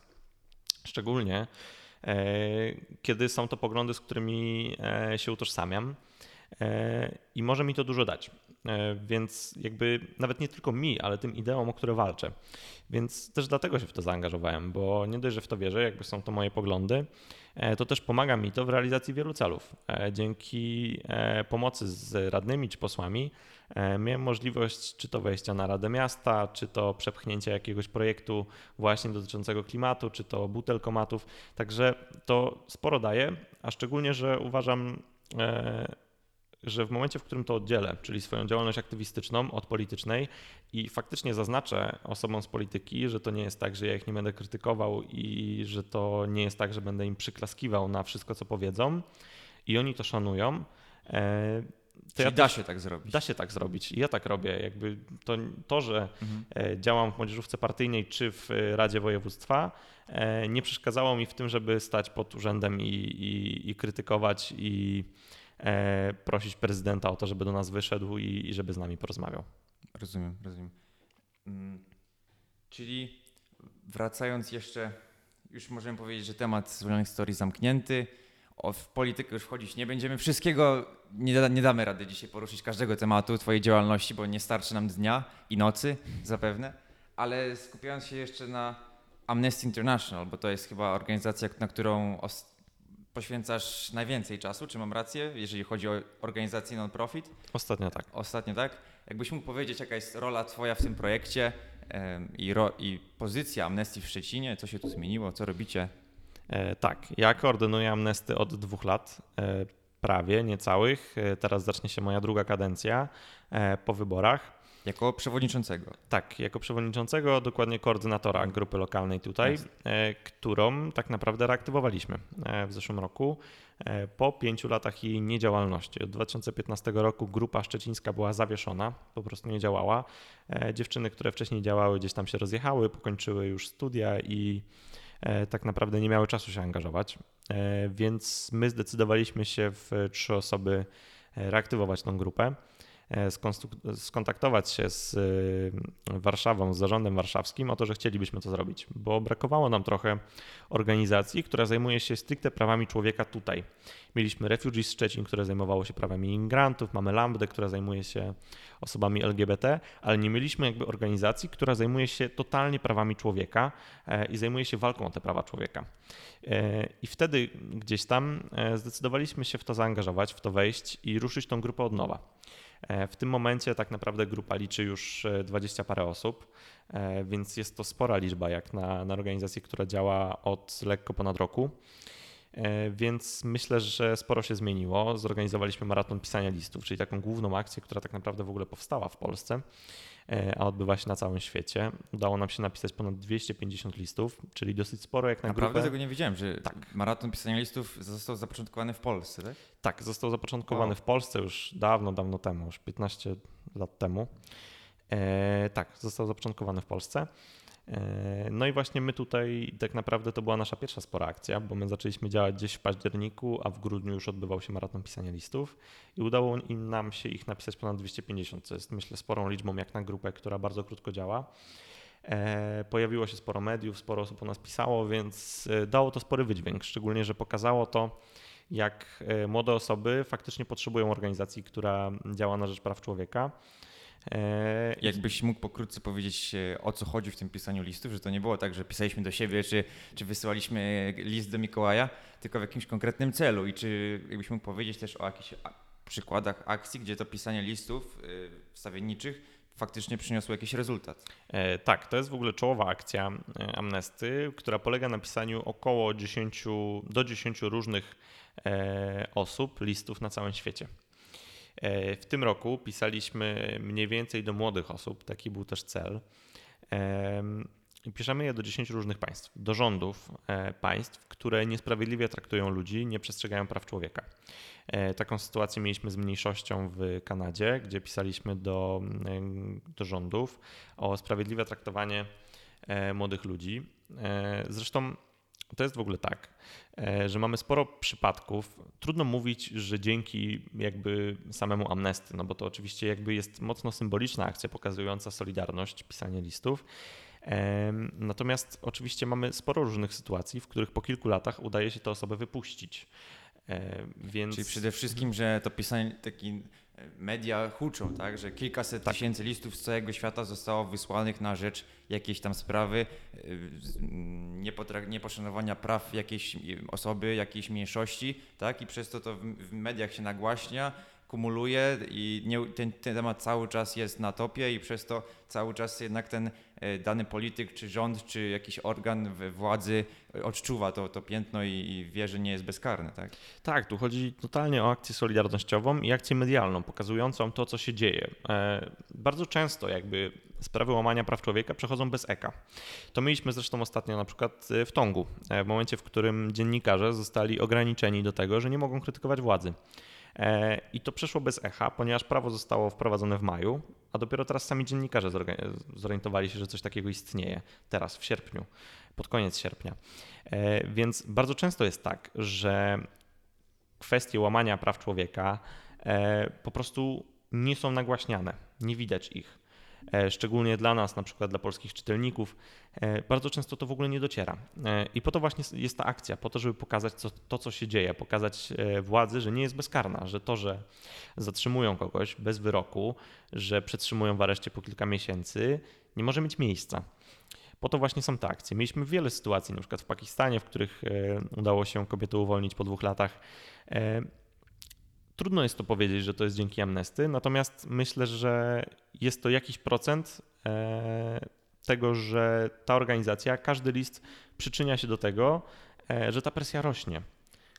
Szczególnie e, kiedy są to poglądy, z którymi się utożsamiam i może mi to dużo dać. Więc jakby nawet nie tylko mi, ale tym ideom, o które walczę. Więc też dlatego się w to zaangażowałem, bo nie dość, że w to wierzę, jakby są to moje poglądy, to też pomaga mi to w realizacji wielu celów. Dzięki pomocy z radnymi czy posłami E, miałem możliwość czy to wejścia na Radę Miasta, czy to przepchnięcia jakiegoś projektu właśnie dotyczącego klimatu, czy to butelkomatów. Także to sporo daje, a szczególnie, że uważam, e, że w momencie, w którym to oddzielę, czyli swoją działalność aktywistyczną od politycznej i faktycznie zaznaczę osobom z polityki, że to nie jest tak, że ja ich nie będę krytykował i że to nie jest tak, że będę im przyklaskiwał na wszystko, co powiedzą i oni to szanują, e, to ja da się tak zrobić. Da się tak zrobić. I ja tak robię. Jakby to, to że mhm. E, działam w młodzieżówce partyjnej czy w e, Radzie Województwa, nie przeszkadzało mi w tym, żeby stać pod urzędem i, i, i krytykować i prosić prezydenta o to, żeby do nas wyszedł i, i żeby z nami porozmawiał. Rozumiem, rozumiem. Mm, czyli wracając jeszcze, już możemy powiedzieć, że temat zwolnionych historii zamknięty o, w politykę już wchodzić nie będziemy. Wszystkiego nie, da, nie damy rady dzisiaj poruszyć, każdego tematu Twojej działalności, bo nie starczy nam dnia i nocy zapewne. Ale skupiając się jeszcze na Amnesty International, bo to jest chyba organizacja, na którą poświęcasz najwięcej czasu, czy mam rację, jeżeli chodzi o organizację non-profit? Ostatnio tak. Ostatnio tak. Jakbyś mógł powiedzieć, jaka jest rola Twoja w tym projekcie i, ro, i pozycja Amnesty w Szczecinie, co się tu zmieniło, co robicie? E, tak, ja koordynuję Amnesty od dwóch lat, e, prawie, niecałych. E, teraz zacznie się moja druga kadencja po wyborach. Jako przewodniczącego. Tak, jako przewodniczącego, dokładnie koordynatora grupy lokalnej tutaj, którą tak naprawdę reaktywowaliśmy w zeszłym roku po pięciu latach jej niedziałalności. Od 2015 roku grupa szczecińska była zawieszona, po prostu nie działała. Dziewczyny, które wcześniej działały, gdzieś tam się rozjechały, pokończyły już studia i E, tak naprawdę nie miały czasu się angażować, e, więc my zdecydowaliśmy się w trzy osoby e, reaktywować tą grupę. E, skontaktować się z e, Warszawą, z zarządem warszawskim o to, że chcielibyśmy to zrobić, bo brakowało nam trochę organizacji, która zajmuje się stricte prawami człowieka tutaj. Mieliśmy Refugees Szczecin, które zajmowało się prawami imigrantów, mamy Lambdę, która zajmuje się osobami LGBT, ale nie mieliśmy jakby organizacji, która zajmuje się totalnie prawami człowieka e, i zajmuje się walką o te prawa człowieka. I wtedy gdzieś tam zdecydowaliśmy się w to zaangażować, w to wejść i ruszyć tą grupę od nowa. W tym momencie tak naprawdę grupa liczy już 20 parę osób, więc jest to spora liczba jak na, na organizację, która działa od lekko ponad roku. E, więc myślę, że sporo się zmieniło. Zorganizowaliśmy maraton pisania listów, czyli taką główną akcję, która tak naprawdę w ogóle powstała w Polsce, e, a odbywa się na całym świecie. Udało nam się napisać ponad 250 listów, czyli dosyć sporo jak na Naprawdę grupę. tego nie wiedziałem, że tak. maraton pisania listów został zapoczątkowany w Polsce, tak? Tak, został zapoczątkowany wow. w Polsce już dawno, dawno temu, już 15 lat temu. E, tak, został zapoczątkowany w Polsce. E, no i właśnie my tutaj tak naprawdę to była nasza pierwsza spora akcja, bo my zaczęliśmy działać gdzieś w październiku, a w grudniu już odbywał się maraton pisania listów i udało nam się ich napisać ponad 250, co jest myślę sporą liczbą jak na grupę, która bardzo krótko działa. E, pojawiło się sporo mediów, sporo osób o nas pisało, więc e, dało to spory wydźwięk, szczególnie, że pokazało to, jak młode osoby faktycznie potrzebują organizacji, która działa na rzecz praw człowieka Jakbyś mógł pokrótce powiedzieć, e, o co chodzi w tym pisaniu listów, że to nie było tak, że pisaliśmy do siebie, czy, czy wysyłaliśmy list do Mikołaja, tylko w jakimś konkretnym celu. I czy jakbyś mógł powiedzieć też o jakichś przykładach akcji, gdzie to pisanie listów e, wstawienniczych faktycznie przyniosło jakiś rezultat. E, tak, to jest w ogóle czołowa akcja Amnesty, która polega na pisaniu około 10, do 10 różnych e, osób listów na całym świecie. E, w tym roku pisaliśmy mniej więcej do młodych osób, taki był też cel. Piszemy je do 10 różnych państw, do rządów e, państw, które niesprawiedliwie traktują ludzi, nie przestrzegają praw człowieka. E, taką sytuację mieliśmy z mniejszością w Kanadzie, gdzie pisaliśmy do, do rządów o sprawiedliwe traktowanie młodych ludzi. Zresztą to jest w ogóle tak, e, że mamy sporo przypadków. Trudno mówić, że dzięki jakby samemu amnesty, no bo to oczywiście jakby jest mocno symboliczna akcja pokazująca solidarność, pisanie listów. Natomiast oczywiście mamy sporo różnych sytuacji, w których po kilku latach udaje się tę osobę wypuścić. E, więc... Czyli przede wszystkim, że to pisanie taki media huczą, tak, że kilkaset tak. tysięcy listów z całego świata zostało wysłanych na rzecz jakiejś tam sprawy y, nieposzanowania praw jakiejś osoby, jakiejś mniejszości, tak, i przez to to w mediach się nagłaśnia, kumuluje i nie, ten, ten, temat cały czas jest na topie i przez to cały czas jednak ten dany polityk, czy rząd, czy jakiś organ władzy odczuwa to, to piętno i, i wie, że nie jest bezkarny. Tak? tak, tu chodzi totalnie o akcję solidarnościową i akcję medialną, pokazującą to, co się dzieje. E, bardzo często jakby sprawy łamania praw człowieka przechodzą bez eka. To mieliśmy zresztą ostatnio na przykład e, w Tongu, w momencie, w którym dziennikarze zostali ograniczeni do tego, że nie mogą krytykować władzy. E, I to przeszło bez echa, ponieważ prawo zostało wprowadzone w maju, a dopiero teraz sami dziennikarze zorientowali się, że coś takiego istnieje. Teraz, w sierpniu, pod koniec sierpnia. E, więc bardzo często jest tak, że kwestie łamania praw człowieka e, po prostu nie są nagłaśniane, nie widać ich. E, szczególnie dla nas, na przykład dla polskich czytelników, e, bardzo często to w ogóle nie dociera. E, I po to właśnie jest ta akcja, po to, żeby pokazać to, co się dzieje, pokazać władzy, że nie jest bezkarna, że to, że zatrzymują kogoś bez wyroku, że przetrzymują w areszcie po kilka miesięcy, nie może mieć miejsca. Po to właśnie są te akcje. Mieliśmy wiele sytuacji, na przykład w Pakistanie, w których udało się kobietę uwolnić po dwóch latach. Trudno jest to powiedzieć, że to jest dzięki amnesty, natomiast myślę, że jest to jakiś procent e, tego, że ta organizacja, każdy list przyczynia się do tego, e, że ta presja rośnie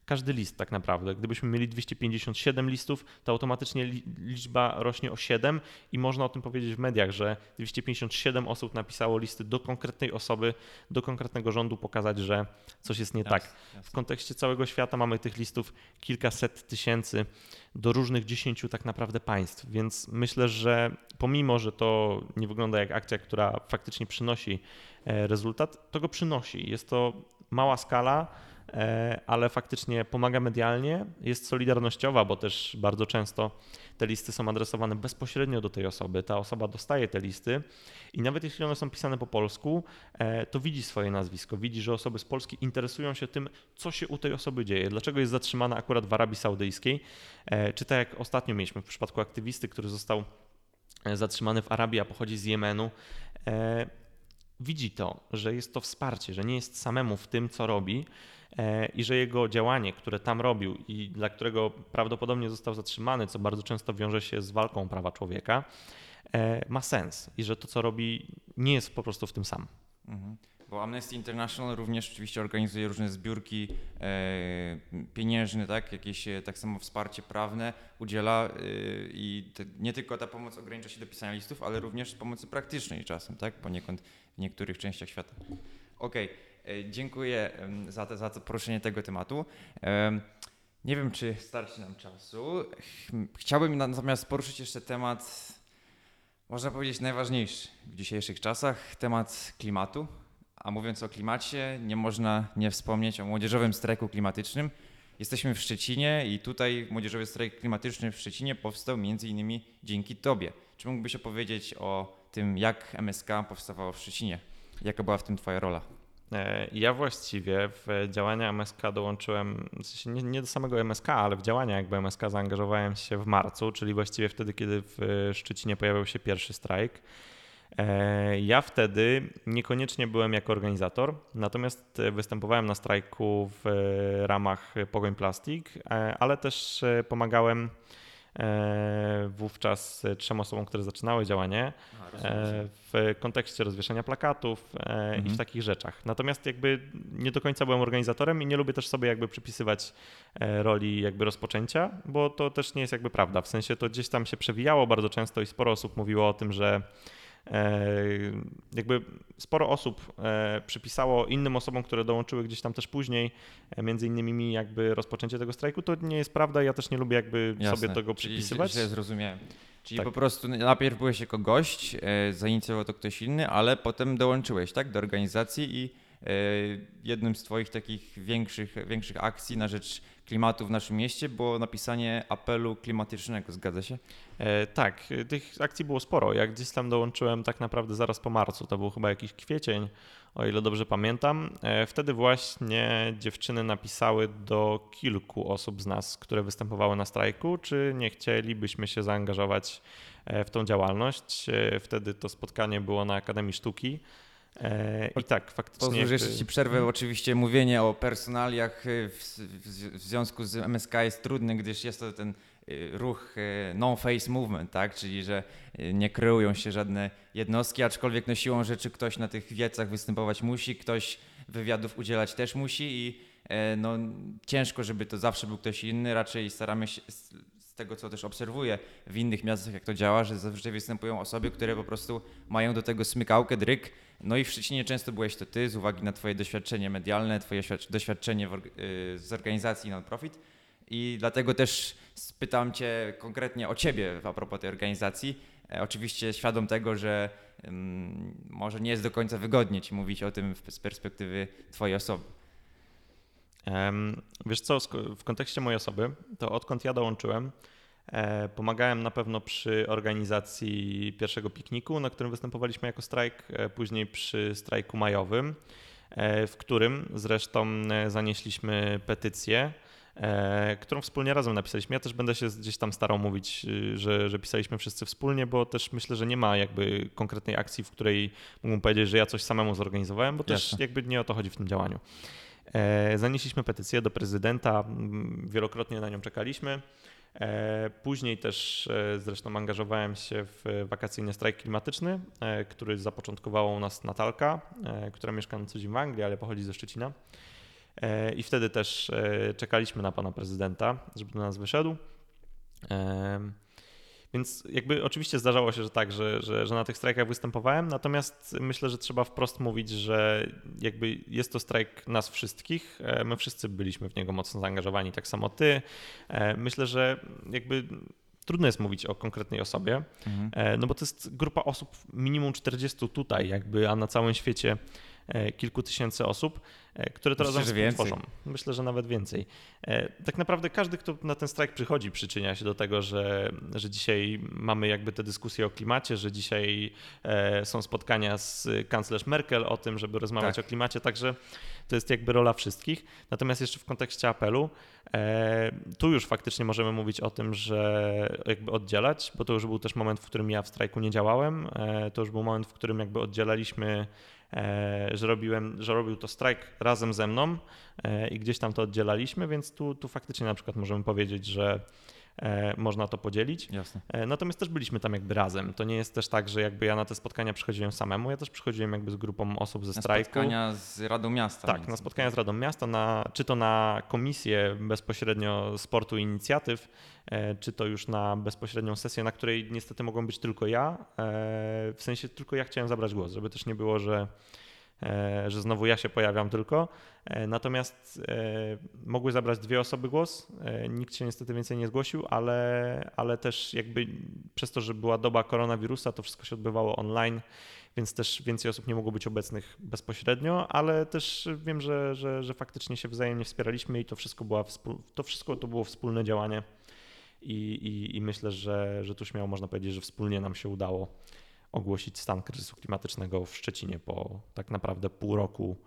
każdy list tak naprawdę. Gdybyśmy mieli 257 listów, to automatycznie liczba rośnie o 7 i można o tym powiedzieć w mediach, że 257 osób napisało listy do konkretnej osoby, do konkretnego rządu, pokazać, że coś jest nie tak. W kontekście całego świata mamy tych listów kilkaset tysięcy do różnych dziesięciu tak naprawdę państw, więc myślę, że pomimo, że to nie wygląda jak akcja, która faktycznie przynosi e, rezultat, to go przynosi. Jest to mała skala, ale faktycznie pomaga medialnie, jest solidarnościowa, bo też bardzo często te listy są adresowane bezpośrednio do tej osoby. Ta osoba dostaje te listy i nawet jeśli one są pisane po polsku, e, to widzi swoje nazwisko, widzi, że osoby z Polski interesują się tym, co się u tej osoby dzieje, dlaczego jest zatrzymana akurat w Arabii Saudyjskiej, e, czy tak jak ostatnio mieliśmy w przypadku aktywisty, który został zatrzymany w Arabii, a pochodzi z Jemenu widzi to, że jest to wsparcie, że nie jest samemu w tym, co robi. e, i że jego działanie, które tam robił i dla którego prawdopodobnie został zatrzymany, co bardzo często wiąże się z walką prawa człowieka, e, ma sens i że to, co robi, nie jest po prostu w tym sam. Mhm. Bo Amnesty International również oczywiście organizuje różne zbiórki e, pieniężne, tak? jakieś e, tak samo wsparcie prawne udziela e, i te, nie tylko ta pomoc ogranicza się do pisania listów, ale również pomocy praktycznej czasem, tak? poniekąd w niektórych częściach świata. Okej, okay. Dziękuję za, te, za poruszenie tego tematu. E, nie wiem, czy starczy nam czasu. Chciałbym natomiast poruszyć jeszcze temat, można powiedzieć, najważniejszy w dzisiejszych czasach, temat klimatu a mówiąc o klimacie, nie można nie wspomnieć o młodzieżowym strajku klimatycznym. Jesteśmy w Szczecinie i tutaj młodzieżowy strajk klimatyczny w Szczecinie powstał między innymi dzięki Tobie. Czy mógłbyś opowiedzieć o tym, jak MSK powstawało w Szczecinie? Jaka była w tym Twoja rola? E, ja właściwie w działania MSK dołączyłem, w sensie nie, nie, do samego MSK, ale w działania jakby MSK zaangażowałem się w marcu, czyli właściwie wtedy, kiedy w Szczecinie pojawił się pierwszy strajk. E, ja wtedy niekoniecznie byłem jako organizator, natomiast występowałem na strajku w ramach Pogoń Plastik, e, ale też pomagałem wówczas trzem osobom, które zaczynały działanie w kontekście rozwieszenia plakatów mhm. i w mhm. takich rzeczach. Natomiast jakby nie do końca byłem organizatorem i nie lubię też sobie jakby przypisywać roli jakby rozpoczęcia, bo to też nie jest jakby prawda. W sensie to gdzieś tam się przewijało bardzo często i sporo osób mówiło o tym, że E, jakby sporo osób e, przypisało innym osobom, które dołączyły gdzieś tam też później, e, między innymi mi jakby rozpoczęcie tego strajku, to nie jest prawda, ja też nie lubię jakby Jasne. sobie tego przypisywać. Czyli zrozumiałem. Czyli tak. po prostu najpierw byłeś jako gość, zainicjował to ktoś inny, ale potem dołączyłeś tak, do organizacji i jednym z Twoich takich większych, większych akcji na rzecz klimatu w naszym mieście było napisanie apelu klimatycznego, zgadza się? E, tak, tych akcji było sporo. Jak gdzieś tam dołączyłem tak naprawdę zaraz po marcu, to był chyba jakiś kwiecień, o ile dobrze pamiętam. E, wtedy właśnie dziewczyny napisały do kilku osób z nas, które występowały na strajku, czy nie chcielibyśmy się zaangażować e, w tą działalność. E, wtedy to spotkanie było na Akademii Sztuki. E, I tak, faktycznie. Pozwól, że jeszcze Ci przerwę. Hmm. Oczywiście mówienie o personaliach w, w, w, związku z MSK jest trudne, gdyż jest to ten y, ruch no-face movement, tak? czyli że nie kreują się żadne jednostki, aczkolwiek no siłą rzeczy ktoś na tych wiecach występować musi, ktoś wywiadów udzielać też musi i e, no, ciężko, żeby to zawsze był ktoś inny, raczej staramy się, z tego co też obserwuję w innych miastach, jak to działa, że zazwyczaj występują osoby, które po prostu mają do tego smykałkę, dryk, no i w Szczecinie często byłeś to ty z uwagi na twoje doświadczenie medialne, twoje doświadczenie y, z organizacji non-profit i dlatego też spytam cię konkretnie o ciebie a propos tej organizacji. E, oczywiście świadom tego, że um, może nie jest do końca wygodnie ci mówić o tym z perspektywy twojej osoby. Wiesz co, w kontekście mojej osoby, to odkąd ja dołączyłem, E, pomagałem na pewno przy organizacji pierwszego pikniku, na którym występowaliśmy jako strajk, e, później przy strajku majowym, e, w którym zresztą zanieśliśmy petycję, którą wspólnie razem napisaliśmy. Ja też będę się gdzieś tam starał mówić, że, że pisaliśmy wszyscy wspólnie, bo też myślę, że nie ma jakby konkretnej akcji, w której mógłbym powiedzieć, że ja coś samemu zorganizowałem, bo Jasne. też jakby nie o to chodzi w tym działaniu. Zanieśliśmy petycję do prezydenta, wielokrotnie na nią czekaliśmy. E, później też e, zresztą angażowałem się w wakacyjny strajk klimatyczny, e, który zapoczątkowała u nas Natalka, która mieszka na co dzień w Anglii, ale pochodzi ze Szczecina. I wtedy też czekaliśmy na pana prezydenta, żeby do nas wyszedł. Więc jakby oczywiście zdarzało się, że tak, że, że, że na tych strajkach występowałem, natomiast myślę, że trzeba wprost mówić, że jakby jest to strajk nas wszystkich. E, my wszyscy byliśmy w niego mocno zaangażowani, tak samo ty. E, myślę, że jakby trudno jest mówić o konkretnej osobie, mhm. E, no bo to jest grupa osób minimum 40 tutaj, jakby, a na całym świecie kilku tysięcy osób, które to Myślę, razem tworzą. Myślę, że nawet więcej. E, tak naprawdę każdy, kto na ten strajk przychodzi, przyczynia się do tego, że, że dzisiaj mamy jakby te dyskusje o klimacie, że dzisiaj są spotkania z kanclerz Merkel o tym, żeby rozmawiać tak. o klimacie, także to jest jakby rola wszystkich. Natomiast jeszcze w kontekście apelu, tu już faktycznie możemy mówić o tym, że jakby oddzielać, bo to już był też moment, w którym ja w strajku nie działałem. To już był moment, w którym jakby oddzielaliśmy e, że, robiłem, że robił to strajk razem ze mną e, i gdzieś tam to oddzielaliśmy, więc tu, tu faktycznie na przykład możemy powiedzieć, że można to podzielić. Jasne. E, natomiast też byliśmy tam jakby razem. To nie jest też tak, że jakby ja na te spotkania przychodziłem samemu, ja też przychodziłem jakby z grupą osób ze strajku. Na spotkania z Radą Miasta. Tak, na spotkania z Radą Miasta, na, czy to na komisję bezpośrednio sportu i inicjatyw, e, czy to już na bezpośrednią sesję, na której niestety mogą być tylko ja. W sensie tylko ja chciałem zabrać głos, żeby też nie było, że E, że znowu ja się pojawiam tylko. E, natomiast e, mogły zabrać dwie osoby głos. Nikt się niestety więcej nie zgłosił, ale, ale też jakby przez to, że była doba koronawirusa, to wszystko się odbywało online, więc też więcej osób nie mogło być obecnych bezpośrednio, ale też wiem, że, że, że faktycznie się wzajemnie wspieraliśmy i to wszystko, była to wszystko to było wspólne działanie. I, i, i myślę, że, że tu śmiało można powiedzieć, że wspólnie nam się udało ogłosić stan kryzysu klimatycznego w Szczecinie po tak naprawdę pół roku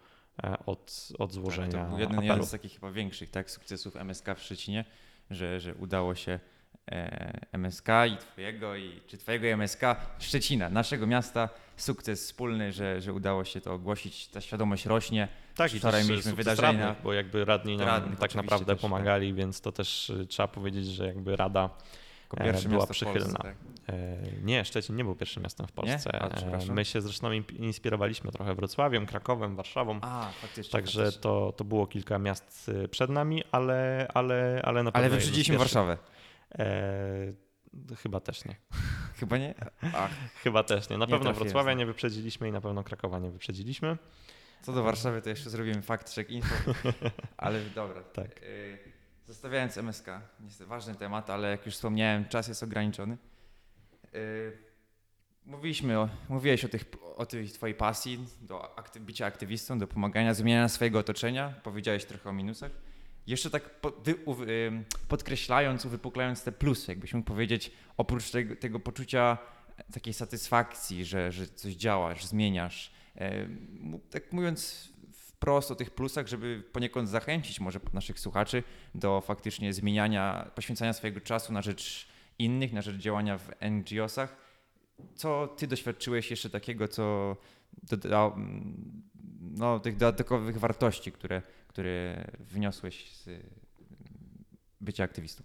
e, od, od złożenia. Tak, to był jeden, jeden z takich chyba większych tak, sukcesów MSK w Szczecinie, że, że udało się e, MSK i twojego, i, czy twojego MSK Szczecina, naszego miasta, sukces wspólny, że, że udało się to ogłosić, ta świadomość rośnie. Tak, i wczoraj mieliśmy wydarzenia. Radnych, bo jakby radni nam radnych, tak naprawdę też, pomagali, tak. więc to też y, trzeba powiedzieć, że jakby rada e, była przychylna. Polsce, tak. E, nie, Szczecin nie był pierwszym miastem w Polsce. A, My się zresztą inspirowaliśmy trochę Wrocławiem, Krakowem, Warszawą. A, faktycznie. Także faktycznie. To, to było kilka miast y, przed nami, ale, ale, ale na pewno. Ale wyprzedziliśmy Warszawę. E, chyba też nie. (laughs) Chyba nie? Ach. Chyba też nie. Na nie pewno Wrocławia nie wyprzedziliśmy i na pewno Krakowa nie wyprzedziliśmy. Co do Warszawy, to jeszcze zrobimy fakt check info. (laughs) Ale dobra. Tak. Y, zostawiając MSK, niestety ważny temat, ale jak już wspomniałem, czas jest ograniczony. Y, mówiliśmy o, mówiłeś o, tych, o tej twojej pasji do akty, bycia aktywistą, do pomagania, zmieniania swojego otoczenia. Powiedziałeś trochę o minusach. Jeszcze tak podkreślając, uwypuklając te plusy, jakbyś mógł powiedzieć, oprócz tego, tego poczucia takiej satysfakcji, że, że coś działasz, zmieniasz, tak mówiąc wprost o tych plusach, żeby poniekąd zachęcić może naszych słuchaczy do faktycznie zmieniania, poświęcania swojego czasu na rzecz innych, na rzecz działania w NGO-sach. Co ty doświadczyłeś jeszcze takiego, co dodało no, tych dodatkowych wartości, które, które wniosłeś z bycia aktywistą?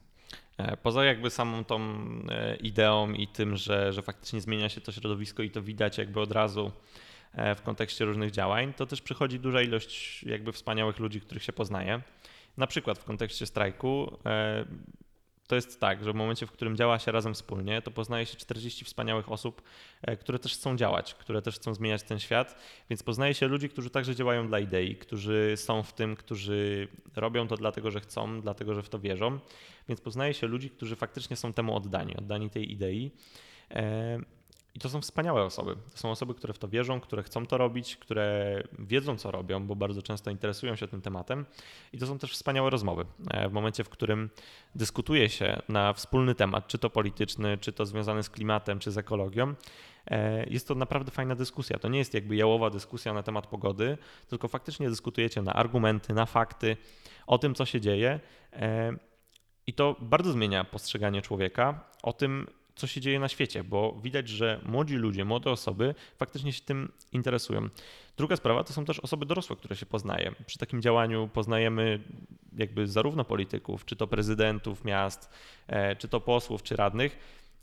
E, poza jakby samą tą e, ideą i tym, że, że faktycznie zmienia się to środowisko i to widać jakby od razu w kontekście różnych działań, to też przychodzi duża ilość jakby wspaniałych ludzi, których się poznaje. Na przykład w kontekście strajku to jest tak, że w momencie, w którym działa się razem wspólnie, to poznaje się 40 wspaniałych osób, e, które też chcą działać, które też chcą zmieniać ten świat, więc poznaje się ludzi, którzy także działają dla idei, którzy są w tym, którzy robią to dlatego, że chcą, dlatego, że w to wierzą, więc poznaje się ludzi, którzy faktycznie są temu oddani, oddani tej idei. I to są wspaniałe osoby. To są osoby, które w to wierzą, które chcą to robić, które wiedzą, co robią, bo bardzo często interesują się tym tematem. I to są też wspaniałe rozmowy. E, w momencie, w którym dyskutuje się na wspólny temat, czy to polityczny, czy to związany z klimatem, czy z ekologią, e, jest to naprawdę fajna dyskusja. To nie jest jakby jałowa dyskusja na temat pogody, tylko faktycznie dyskutujecie na argumenty, na fakty o tym, co się dzieje. E, I to bardzo zmienia postrzeganie człowieka o tym, co się dzieje na świecie, bo widać, że młodzi ludzie, młode osoby faktycznie się tym interesują. Druga sprawa to są też osoby dorosłe, które się poznaje. Przy takim działaniu poznajemy jakby zarówno polityków, czy to prezydentów miast, e, czy to posłów, czy radnych,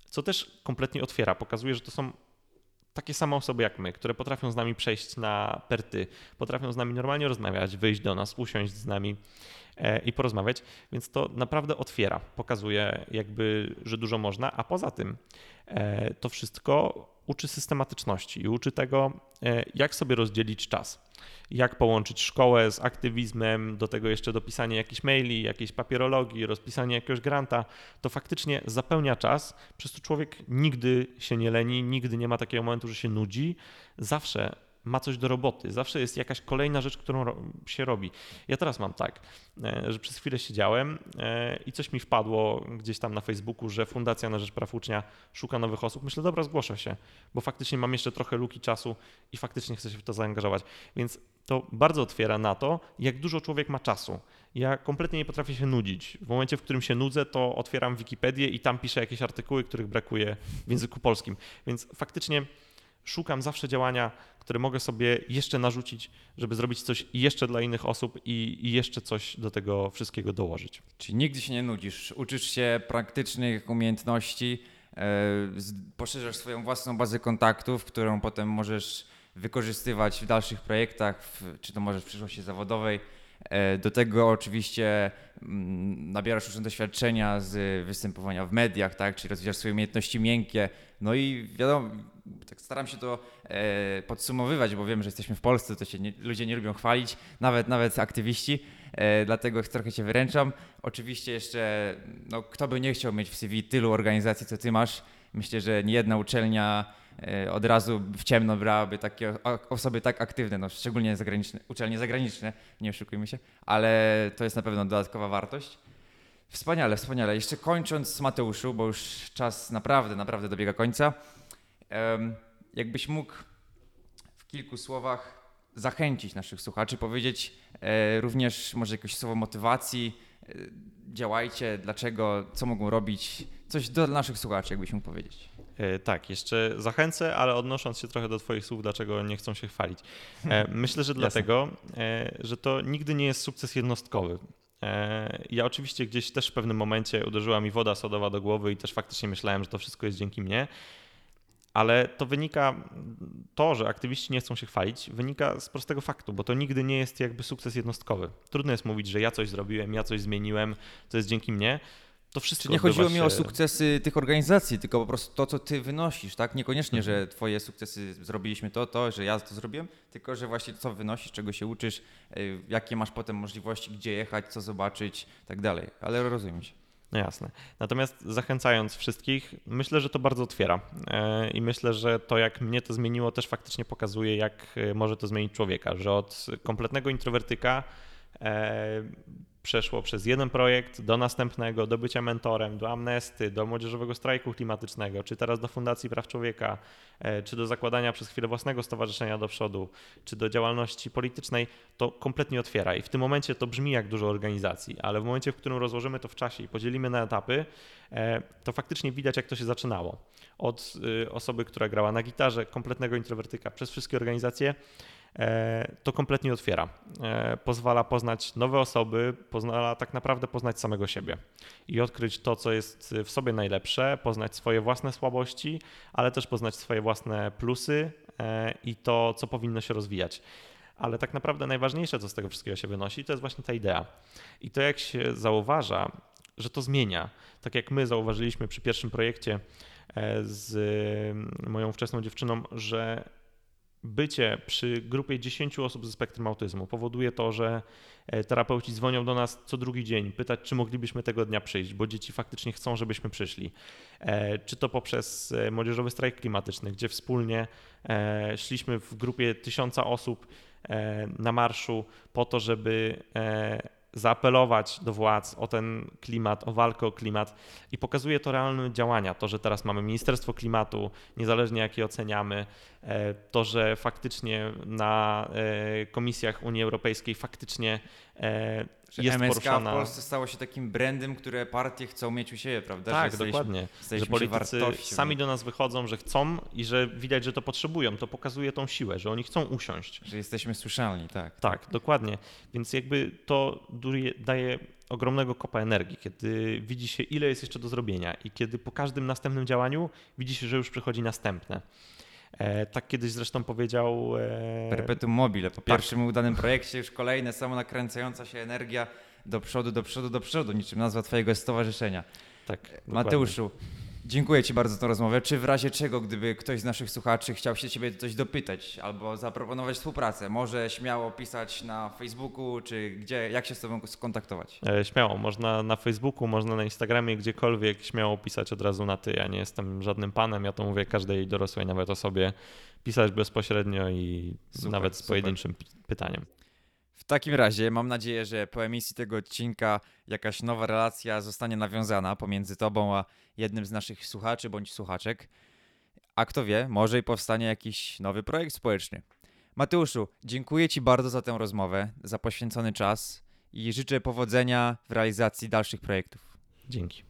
co też kompletnie otwiera, pokazuje, że to są takie same osoby jak my, które potrafią z nami przejść na perty, potrafią z nami normalnie rozmawiać, wyjść do nas, usiąść z nami E, i porozmawiać, więc to naprawdę otwiera, pokazuje jakby, że dużo można, a poza tym e, to wszystko uczy systematyczności i uczy tego, e, jak sobie rozdzielić czas. Jak połączyć szkołę z aktywizmem, do tego jeszcze dopisanie jakichś maili, jakiejś papierologii, rozpisanie jakiegoś granta, to faktycznie zapełnia czas, przez to człowiek nigdy się nie leni, nigdy nie ma takiego momentu, że się nudzi. Zawsze ma coś do roboty, zawsze jest jakaś kolejna rzecz, którą się robi. Ja teraz mam tak, e, że przez chwilę siedziałem e, i coś mi wpadło gdzieś tam na Facebooku, że Fundacja na Rzecz Praw Ucznia szuka nowych osób. Myślę, dobra, zgłoszę się, bo faktycznie mam jeszcze trochę luki czasu i faktycznie chcę się w to zaangażować. Więc to bardzo otwiera na to, jak dużo człowiek ma czasu. Ja kompletnie nie potrafię się nudzić. W momencie, w którym się nudzę, to otwieram Wikipedię i tam piszę jakieś artykuły, których brakuje w języku polskim. Więc faktycznie szukam zawsze działania, które mogę sobie jeszcze narzucić, żeby zrobić coś jeszcze dla innych osób i, i jeszcze coś do tego wszystkiego dołożyć. Czyli nigdy się nie nudzisz, uczysz się praktycznych umiejętności, z- poszerzasz swoją własną bazę kontaktów, którą potem możesz wykorzystywać w dalszych projektach, w, czy to może w przyszłości zawodowej. E, Do tego oczywiście mm, nabierasz już doświadczenia z występowania w mediach, tak? czyli rozwijasz swoje umiejętności miękkie. No i wiadomo, tak staram się to e, podsumowywać, bo wiem, że jesteśmy w Polsce, to się nie, ludzie nie lubią chwalić, nawet, nawet aktywiści, e, dlatego trochę cię wyręczam. Oczywiście jeszcze, no, kto by nie chciał mieć w CV tylu organizacji, co ty masz, myślę, że nie jedna uczelnia e, od razu w ciemno brałaby takie osoby tak aktywne, no, szczególnie zagraniczne, uczelnie zagraniczne, nie oszukujmy się, ale to jest na pewno dodatkowa wartość. Wspaniale, wspaniale. Jeszcze kończąc Mateuszu, bo już czas naprawdę, naprawdę dobiega końca. Jakbyś mógł w kilku słowach zachęcić naszych słuchaczy, powiedzieć e, również może jakieś słowo motywacji, e, działajcie, dlaczego, co mogą robić, coś do naszych słuchaczy, jakbyś mógł powiedzieć. E, Tak, jeszcze zachęcę, ale odnosząc się trochę do Twoich słów, dlaczego nie chcą się chwalić. E, Myślę, że dlatego, że to nigdy nie jest sukces jednostkowy. Ja oczywiście gdzieś też w pewnym momencie uderzyła mi woda sodowa do głowy i też faktycznie myślałem, że to wszystko jest dzięki mnie. Ale to wynika, to, że aktywiści nie chcą się chwalić, wynika z prostego faktu, bo to nigdy nie jest jakby sukces jednostkowy. Trudno jest mówić, że ja coś zrobiłem, ja coś zmieniłem, to jest dzięki mnie. To wszystko nie chodziło odbywa mi o się- sukcesy tych organizacji, tylko po prostu to, co ty wynosisz, tak? Niekoniecznie, że twoje sukcesy zrobiliśmy to, to, że ja to zrobiłem, tylko że właśnie co wynosisz, czego się uczysz, y, jakie masz potem możliwości, gdzie jechać, co zobaczyć, tak dalej. Ale rozumiem się. No jasne. Natomiast zachęcając wszystkich, myślę, że to bardzo otwiera. E, I myślę, że to, jak mnie to zmieniło, też faktycznie pokazuje, jak e, może to zmienić człowieka. Że od kompletnego introwertyka e, przeszło przez jeden projekt do następnego, do bycia mentorem, do amnesty, do młodzieżowego strajku klimatycznego, czy teraz do Fundacji Praw Człowieka, e, czy do zakładania przez chwilę własnego stowarzyszenia do przodu, czy do działalności politycznej, to kompletnie otwiera. I w tym momencie to brzmi jak dużo organizacji, ale w momencie, w którym rozłożymy to w czasie i podzielimy na etapy, e, to faktycznie widać, jak to się zaczynało. Od y, osoby, która grała na gitarze, kompletnego introwertyka, przez wszystkie organizacje, to kompletnie otwiera. E, Pozwala poznać nowe osoby, pozwala tak naprawdę poznać samego siebie i odkryć to, co jest w sobie najlepsze, poznać swoje własne słabości, ale też poznać swoje własne plusy e, i to, co powinno się rozwijać. Ale tak naprawdę najważniejsze, co z tego wszystkiego się wynosi, to jest właśnie ta idea. I to, jak się zauważa, że to zmienia. Tak jak my zauważyliśmy przy pierwszym projekcie e, z y, moją wczesną dziewczyną, że bycie przy grupie 10 osób ze spektrum autyzmu powoduje to, że e, terapeuci dzwonią do nas co drugi dzień, pytać, czy moglibyśmy tego dnia przyjść, bo dzieci faktycznie chcą, żebyśmy przyszli. E, Czy to poprzez e, młodzieżowy strajk klimatyczny, gdzie wspólnie szliśmy w grupie tysiąca osób na marszu po to, żeby zaapelować do władz o ten klimat, o walkę o klimat i pokazuje to realne działania. To, że teraz mamy Ministerstwo Klimatu, niezależnie jak je oceniamy, e, to, że faktycznie na e, komisjach Unii Europejskiej faktycznie Że jest MSK poruszana. w Polsce stało się takim brandem, które partie chcą mieć u siebie, prawda? Tak, że jesteśmy- dokładnie. Że politycy sami do nas wychodzą, że chcą i że widać, że to potrzebują. To pokazuje tą siłę, że oni chcą usiąść. Że jesteśmy słyszalni, tak. Tak, dokładnie. Więc jakby to daje ogromnego kopa energii, kiedy widzi się, ile jest jeszcze do zrobienia i kiedy po każdym następnym działaniu widzi się, że już przychodzi następne. E, tak kiedyś zresztą powiedział. E, Perpetuum mobile. Po pierwszym udanym projekcie już kolejne samonakręcająca się energia do przodu, do przodu, do przodu, niczym nazwa twojego stowarzyszenia. tak, dokładnie. Dziękuję ci bardzo za tę rozmowę. Czy w razie czego, gdyby ktoś z naszych słuchaczy chciał się ciebie coś dopytać albo zaproponować współpracę, może śmiało pisać na Facebooku, czy gdzie, jak się z tobą skontaktować? E, Śmiało, można na Facebooku, można na Instagramie, gdziekolwiek, śmiało pisać od razu na ty. Ja nie jestem żadnym panem, ja to mówię każdej dorosłej nawet osobie, pisać bezpośrednio i Super, nawet z super. pojedynczym pi- pytaniem. W takim razie mam nadzieję, że po emisji tego odcinka jakaś nowa relacja zostanie nawiązana pomiędzy tobą a jednym z naszych słuchaczy bądź słuchaczek. A kto wie, może i powstanie jakiś nowy projekt społeczny. Mateuszu, dziękuję Ci bardzo za tę rozmowę, za poświęcony czas i życzę powodzenia w realizacji dalszych projektów. Dzięki.